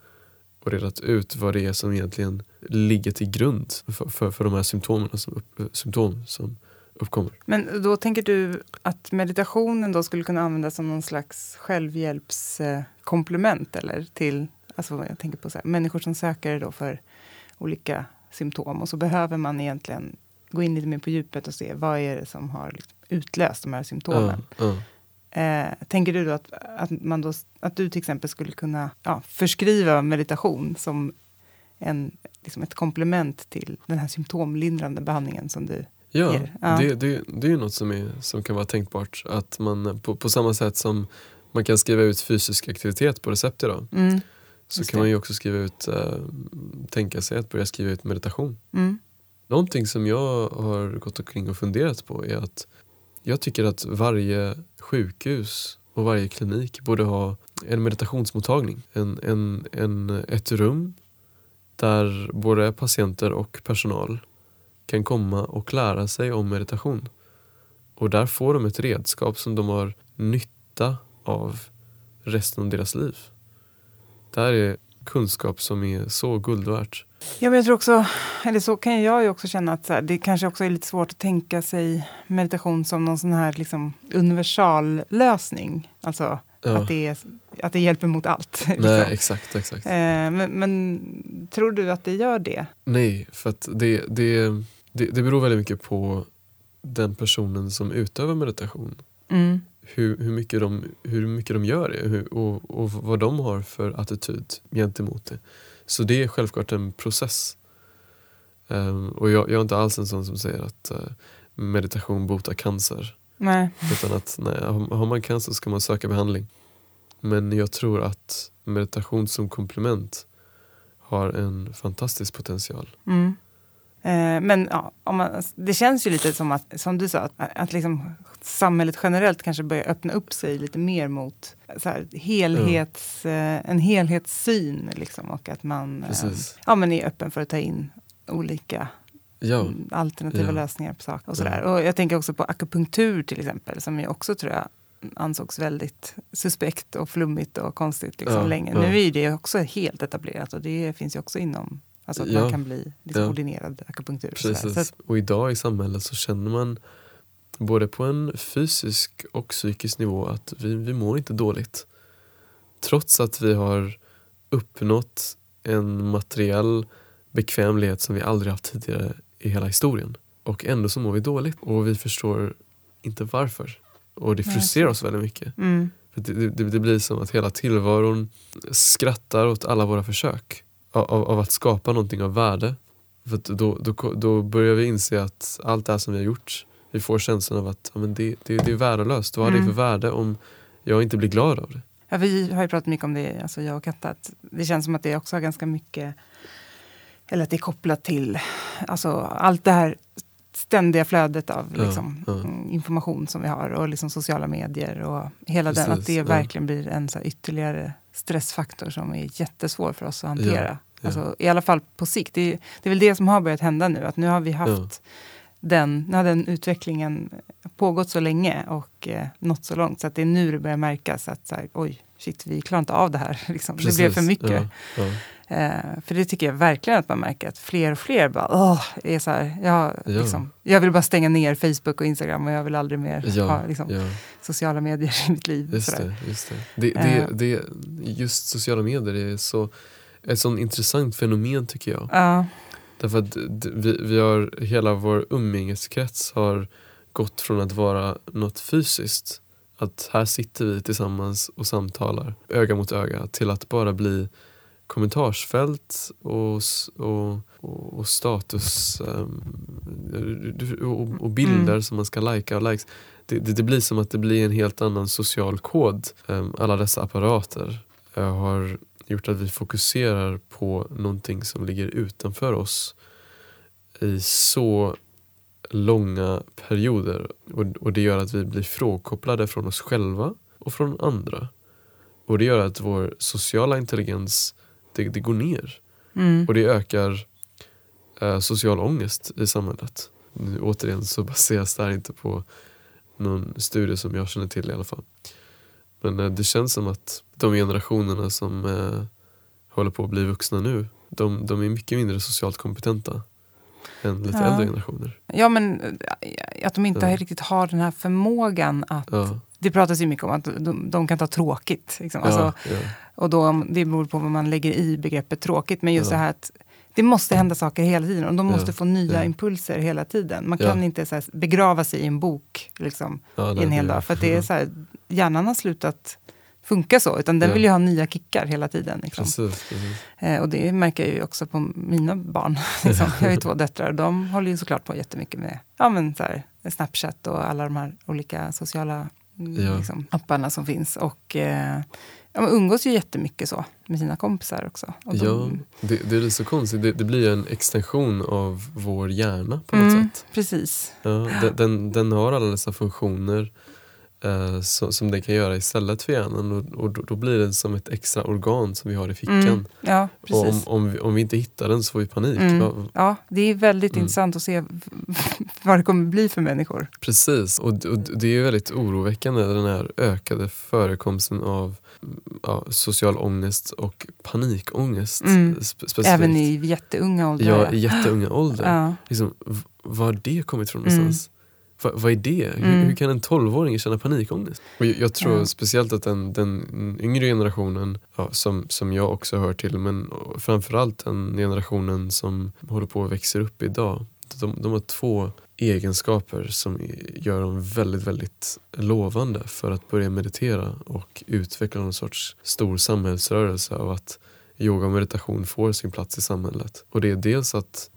och redat ut vad det är som egentligen ligger till grund för, för, för de här symptomen som, upp, symptom som uppkommer. Men då tänker du att meditationen då skulle kunna användas som någon slags självhjälpskomplement eller till, alltså jag tänker på så här, människor som söker då för olika symptom och så behöver man egentligen gå in lite mer på djupet och se vad är det som har liksom utlöst de här symptomen. Ja, ja. Eh, tänker du då att, att, man då, att du till exempel skulle kunna ja, förskriva meditation som en, liksom ett komplement till den här symptomlindrande behandlingen som du Ja, ger. Ja. Det, det, det är ju något som, är, som kan vara tänkbart. Att man på, på samma sätt som man kan skriva ut fysisk aktivitet på recept idag Mm, så Just kan det. man ju också skriva ut, eh, tänka sig att börja skriva ut meditation. mm, Någonting som jag har gått omkring och funderat på är att Jag tycker att varje sjukhus och varje klinik borde ha en meditationsmottagning. En, en, en, ett rum där både patienter och personal kan komma och lära sig om meditation. Och där får de ett redskap som de har nytta av resten av deras liv. Det här är kunskap som är så guld värt. Ja, men jag tror också, eller så kan jag ju också känna att så här, det kanske också är lite svårt att tänka sig meditation som någon sån här liksom, universallösning. Alltså Ja. att, det är, att det hjälper mot allt. Nej, liksom. exakt, exakt. eh, men, men tror du att det gör det? Nej, för det, det, det, det beror väldigt mycket på den personen som utövar meditation. Mm. Hur, hur, mycket, de, hur mycket de gör det hur, och, och vad de har för attityd gentemot det. Så det är självklart en process. Ehm, och jag, jag är inte alls en sån som säger att eh, meditation botar cancer. Nej. Utan att nej, har har man cancer ska man söka behandling. Men jag tror att meditation som komplement har en fantastisk potential. Mm. Eh, men ja, om man, det känns ju lite som att, som du sa, att, att liksom samhället generellt kanske börjar öppna upp sig lite mer mot här, helhets, eh, en helhetssyn. Liksom, och att man eh, Precis. ja, men är öppen för att ta in olika Ja, mm, alternativa Ja. lösningar på saker. Och, Ja. sådär. och jag tänker också på akupunktur till exempel, som ju också tror jag ansågs väldigt suspekt och flummigt och konstigt liksom, Ja, länge. ja. Nu är det också helt etablerat och det finns ju också inom Alltså att Ja, man kan bli liksom ja. ordinerad akupunktur. precis. Så att, Och idag i samhället så känner man både på en fysisk och psykisk nivå att vi, vi mår inte dåligt. Trots att vi har uppnått en materiell bekvämlighet som vi aldrig haft tidigare i hela historien. Och ändå så mår vi dåligt och vi förstår inte varför. Och det frustrerar oss väldigt mycket. mm, För det, det, det blir som att hela tillvaron skrattar åt alla våra försök av, av, att skapa någonting av värde. För då, då, då börjar vi inse att allt det här som vi har gjort, vi får känslan av att ja, men det, det, det är värdelöst. Vad har det Mm. för värde om jag inte blir glad av det? ja, vi har ju pratat mycket om det, alltså jag och Katta, att det känns som att det också har ganska mycket, eller att det är kopplat till alltså, allt det här ständiga flödet av liksom, ja. mm, information som vi har och liksom sociala medier och hela den, att Precis, det verkligen blir en så ytterligare stressfaktor som är jättesvår för oss att hantera. Ja, ja. Alltså, I alla fall på sikt. Det är, det är väl det som har börjat hända nu, att nu har vi haft den, nu har den utvecklingen pågått så länge och eh, nått så långt så att det är nu det börjar märkas att så här, oj, shit, vi klarar inte av det här. Liksom. Det blev för mycket. Eh, för det tycker jag verkligen att man märker att fler och fler bara, åh, är så här, jag, Ja. liksom, jag vill bara stänga ner Facebook och Instagram och jag vill aldrig mer Ja, ha liksom, ja. sociala medier i mitt liv. Just det. Just, det. Det, Eh. det, just sociala medier är så, ett sånt intressant fenomen tycker jag. Ja, Därför att vi, vi har, hela vår umgängeskrets har gått från att vara något fysiskt, att här sitter vi tillsammans och samtalar öga mot öga, till att bara bli kommentarsfält och, och, och, status ehm, och, och bilder Mm. som man ska lajka och likes. Det, det, det blir som att det blir en helt annan social kod. Ehm, alla dessa apparater har gjort att vi fokuserar på någonting som ligger utanför oss i så långa perioder och, och det gör att vi blir frånkopplade från oss själva och från andra. Och det gör att vår sociala intelligens det, det går ner mm. och det ökar eh, social ångest i samhället. Nu, återigen så baseras det här inte på någon studie som jag känner till i alla fall. Men eh, det känns som att de generationerna som eh, håller på att bli vuxna nu, de, de är mycket mindre socialt kompetenta än lite Ja. äldre generationer. ja, men eh, att de inte Ja. riktigt har den här förmågan att... Ja, Det pratas ju mycket om att de, de kan ta tråkigt. Liksom. Alltså, ja, ja, Och då, det beror på vad man lägger i begreppet tråkigt. Men just Ja. det här att det måste hända saker hela tiden och de måste få nya impulser hela tiden. Man kan inte så här, begrava sig i en bok liksom, ja, i nej, en hel dag. För att det är så här, hjärnan har slutat funka så, utan den vill ju ha nya kickar hela tiden. Liksom. Precis, precis. Eh, och det märker jag ju också på mina barn. liksom. Jag har ju två döttrar och de håller ju såklart på jättemycket med ja, men så här, Snapchat och alla de här olika sociala Ja. liksom, apparna som finns. Och eh, ja, umgås ju jättemycket så med sina kompisar också. Och Ja, de- det, det är så konstigt. Det, det blir en extension av vår hjärna på något Mm, sätt. precis. Ja, den, den, den har alla dessa funktioner eh, som, som den kan göra istället för hjärnan och, och då, då blir den som ett extra organ som vi har i fickan. Mm, ja, Och om, om, vi, om vi inte hittar den så får vi panik. Mm. Ja, det är väldigt Mm. intressant att se vad det kommer bli för människor. Precis, och, och det är väldigt oroväckande den här ökade förekomsten av ja, social ångest och panikångest. Mm. spe- specifikt. Även i jätteunga åldrar. Ja, i jätteunga ålder. Ja. Liksom, var har det kommit ifrån Mm. någonstans? Va, vad är det? Hur, Mm. hur kan en 12-åring känna panikångest? Och jag, jag tror Ja. speciellt att den, den yngre generationen, ja, som, som jag också hör till, men framförallt den generationen som håller på och växer upp idag. De, de har två egenskaper som gör dem väldigt, väldigt lovande för att börja meditera och utveckla någon sorts stor samhällsrörelse av att yoga och meditation får sin plats i samhället. Och det är dels att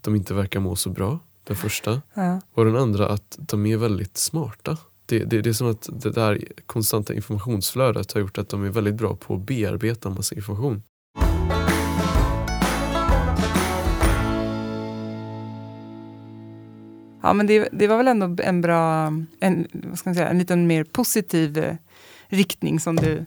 de inte verkar må så bra, den första. Ja. Och den andra att de är väldigt smarta. Det, det, det är som att det där konstanta informationsflödet har gjort att de är väldigt bra på att bearbeta en massa information. Ja, men det, det var väl ändå en bra, en, vad ska man säga, en liten mer positiv eh, riktning som du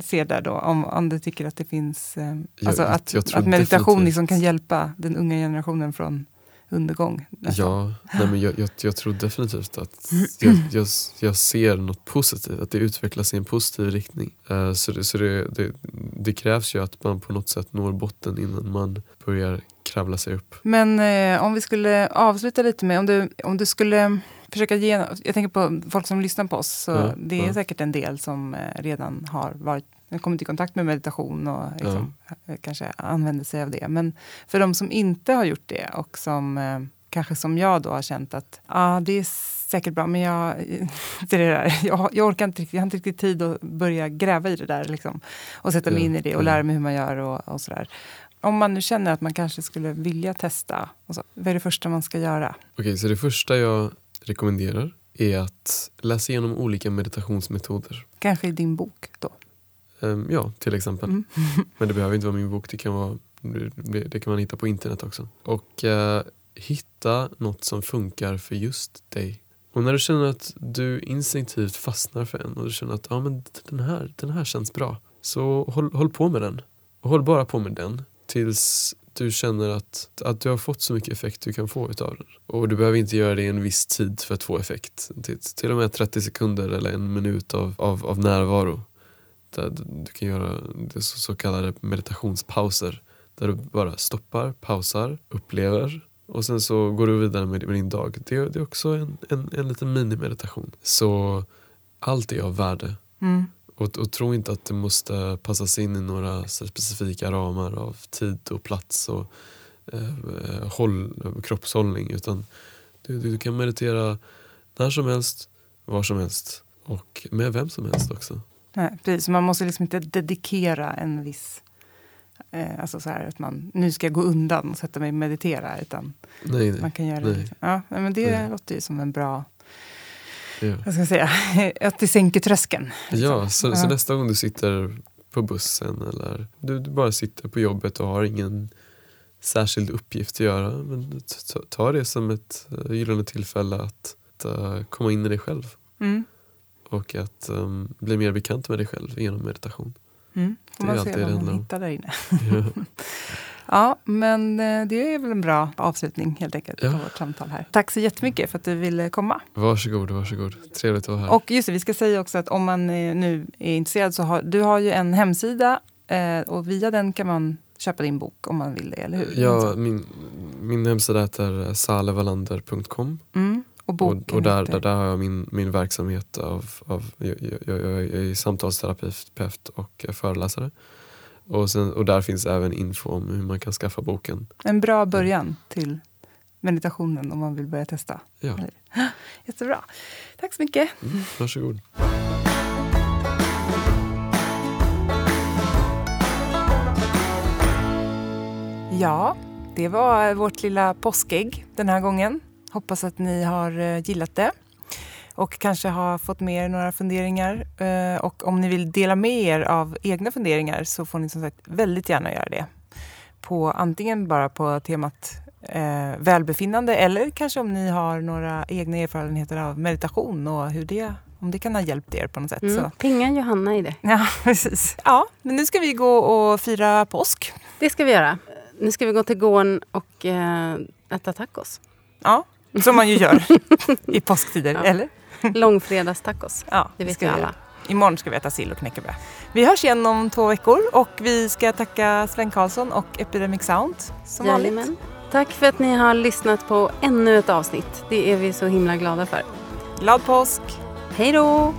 ser där då, om, om du tycker att det finns, eh, Jag- alltså att, jag att meditation liksom kan hjälpa den unga generationen från undergång. nästan. Ja, nej men jag, jag, jag tror definitivt att jag, jag, jag ser något positivt, att det utvecklas i en positiv riktning. Eh, så det, så det, det, det krävs ju att man på något sätt når botten innan man börjar kravla sig upp. Men eh, om vi skulle avsluta lite med, om du, om du skulle försöka ge, jag tänker på folk som lyssnar på oss, så Ja, det är ja. säkert en del som eh, redan har varit, kommit i kontakt med meditation och liksom, eh, kanske använder sig av det. Men för de som inte har gjort det och som eh, kanske som jag då har känt att ah, det är säkert bra, men jag, det där, jag, jag orkar inte jag har inte riktigt tid att börja gräva i det där liksom, och sätta mig Ja, in i det och lära mig hur man gör och, och sådär. Om man nu känner att man kanske skulle vilja testa, så, vad är det första man ska göra? Okej, så det första jag rekommenderar är att läsa igenom olika meditationsmetoder. Kanske i din bok då? Ehm, ja, till exempel. Mm. Men det behöver inte vara min bok, det kan, vara, det, det kan man hitta på internet också. Och eh, hitta något som funkar för just dig. Och när du känner att du instinktivt fastnar för en och du känner att ja, men den, här, den här känns bra, så håll, håll på med den. Och håll bara på med den tills du känner att, att du har fått så mycket effekt du kan få utav den. Och du behöver inte göra det i en viss tid för att få effekt. Till, till och med 30 sekunder eller en minut av, av, av närvaro. Där du kan göra det så, så kallade meditationspauser. Där du bara stoppar, pausar, upplever och sen så går du vidare med, med din dag. Det, det är också en, en, en liten minimeditation. Så allt är av värde. Mm. Och, och tro inte att det måste passas in i några specifika ramar av tid och plats och eh, håll, kroppshållning. Utan du, du kan meditera när som helst, var som helst och med vem som helst också. Nej, precis. Man måste liksom inte dedikera en viss... Eh, alltså så här att man, nu ska jag gå undan och sätta mig och meditera. Utan Nej, nej. man kan göra nej. det. Liksom. Ja, men det Nej. låter ju som en bra... Ja, Vad ska jag säga? Att det sänker tröskeln. liksom. ja, så, så Ja. nästa gång du sitter på bussen eller du, du bara sitter på jobbet och har ingen särskild uppgift att göra. Men ta, ta det som ett uh, gyllene tillfälle att, att eh, komma in i dig själv. Mm. Och att um, bli mer bekant med dig själv genom meditation. Mm. Får Det är alltid se det vad man hittar där inne. Ja. Ja, men eh, det är väl en bra avslutning helt enkelt Ja. på vårt samtal här. Tack så jättemycket för att du ville komma. Varsågod, varsågod. Trevligt att vara här. Och just det, vi ska säga också att om man eh, nu är intresserad så har du har ju en hemsida eh, och via den kan man köpa din bok om man vill det, eller hur? ja, min, min hemsida heter salevalander.com Mm. Och boken och, där, där, där har jag min, min verksamhet av, av jag, jag, jag, jag är samtalsterapeut och föreläsare. Och, sen, och där finns även info om hur man kan skaffa boken. En bra början till meditationen om man vill börja testa. Ja, Jättebra. Tack så mycket. mm, varsågod. Ja, det var vårt lilla påskägg den här gången. Hoppas att ni har eh, gillat det. och kanske har fått med er några funderingar. Eh, Och om ni vill dela med er av egna funderingar så får ni som sagt väldigt gärna göra det. På antingen bara på temat eh, välbefinnande eller kanske om ni har några egna erfarenheter av meditation och hur det, om det kan ha hjälpt er på något sätt. Mm. Så. Pinga Johanna i det. Ja, precis. Ja, men nu ska vi gå och fira påsk. Det ska vi göra. Nu ska vi gå till gården och eh, äta tacos. Ja, som man ju gör i påsktider, Ja. eller? Långfredagstacos. Ja, Det vet vi alla. göra. Imorgon ska vi äta sill och knäckebröd. Vi hörs igen om två veckor och vi ska tacka Sven Karlsson och Epidemic Sound som vanligt. Jajamän. Tack för att ni har lyssnat på ännu ett avsnitt. Det är vi så himla glada för. Glad påsk! Hej då!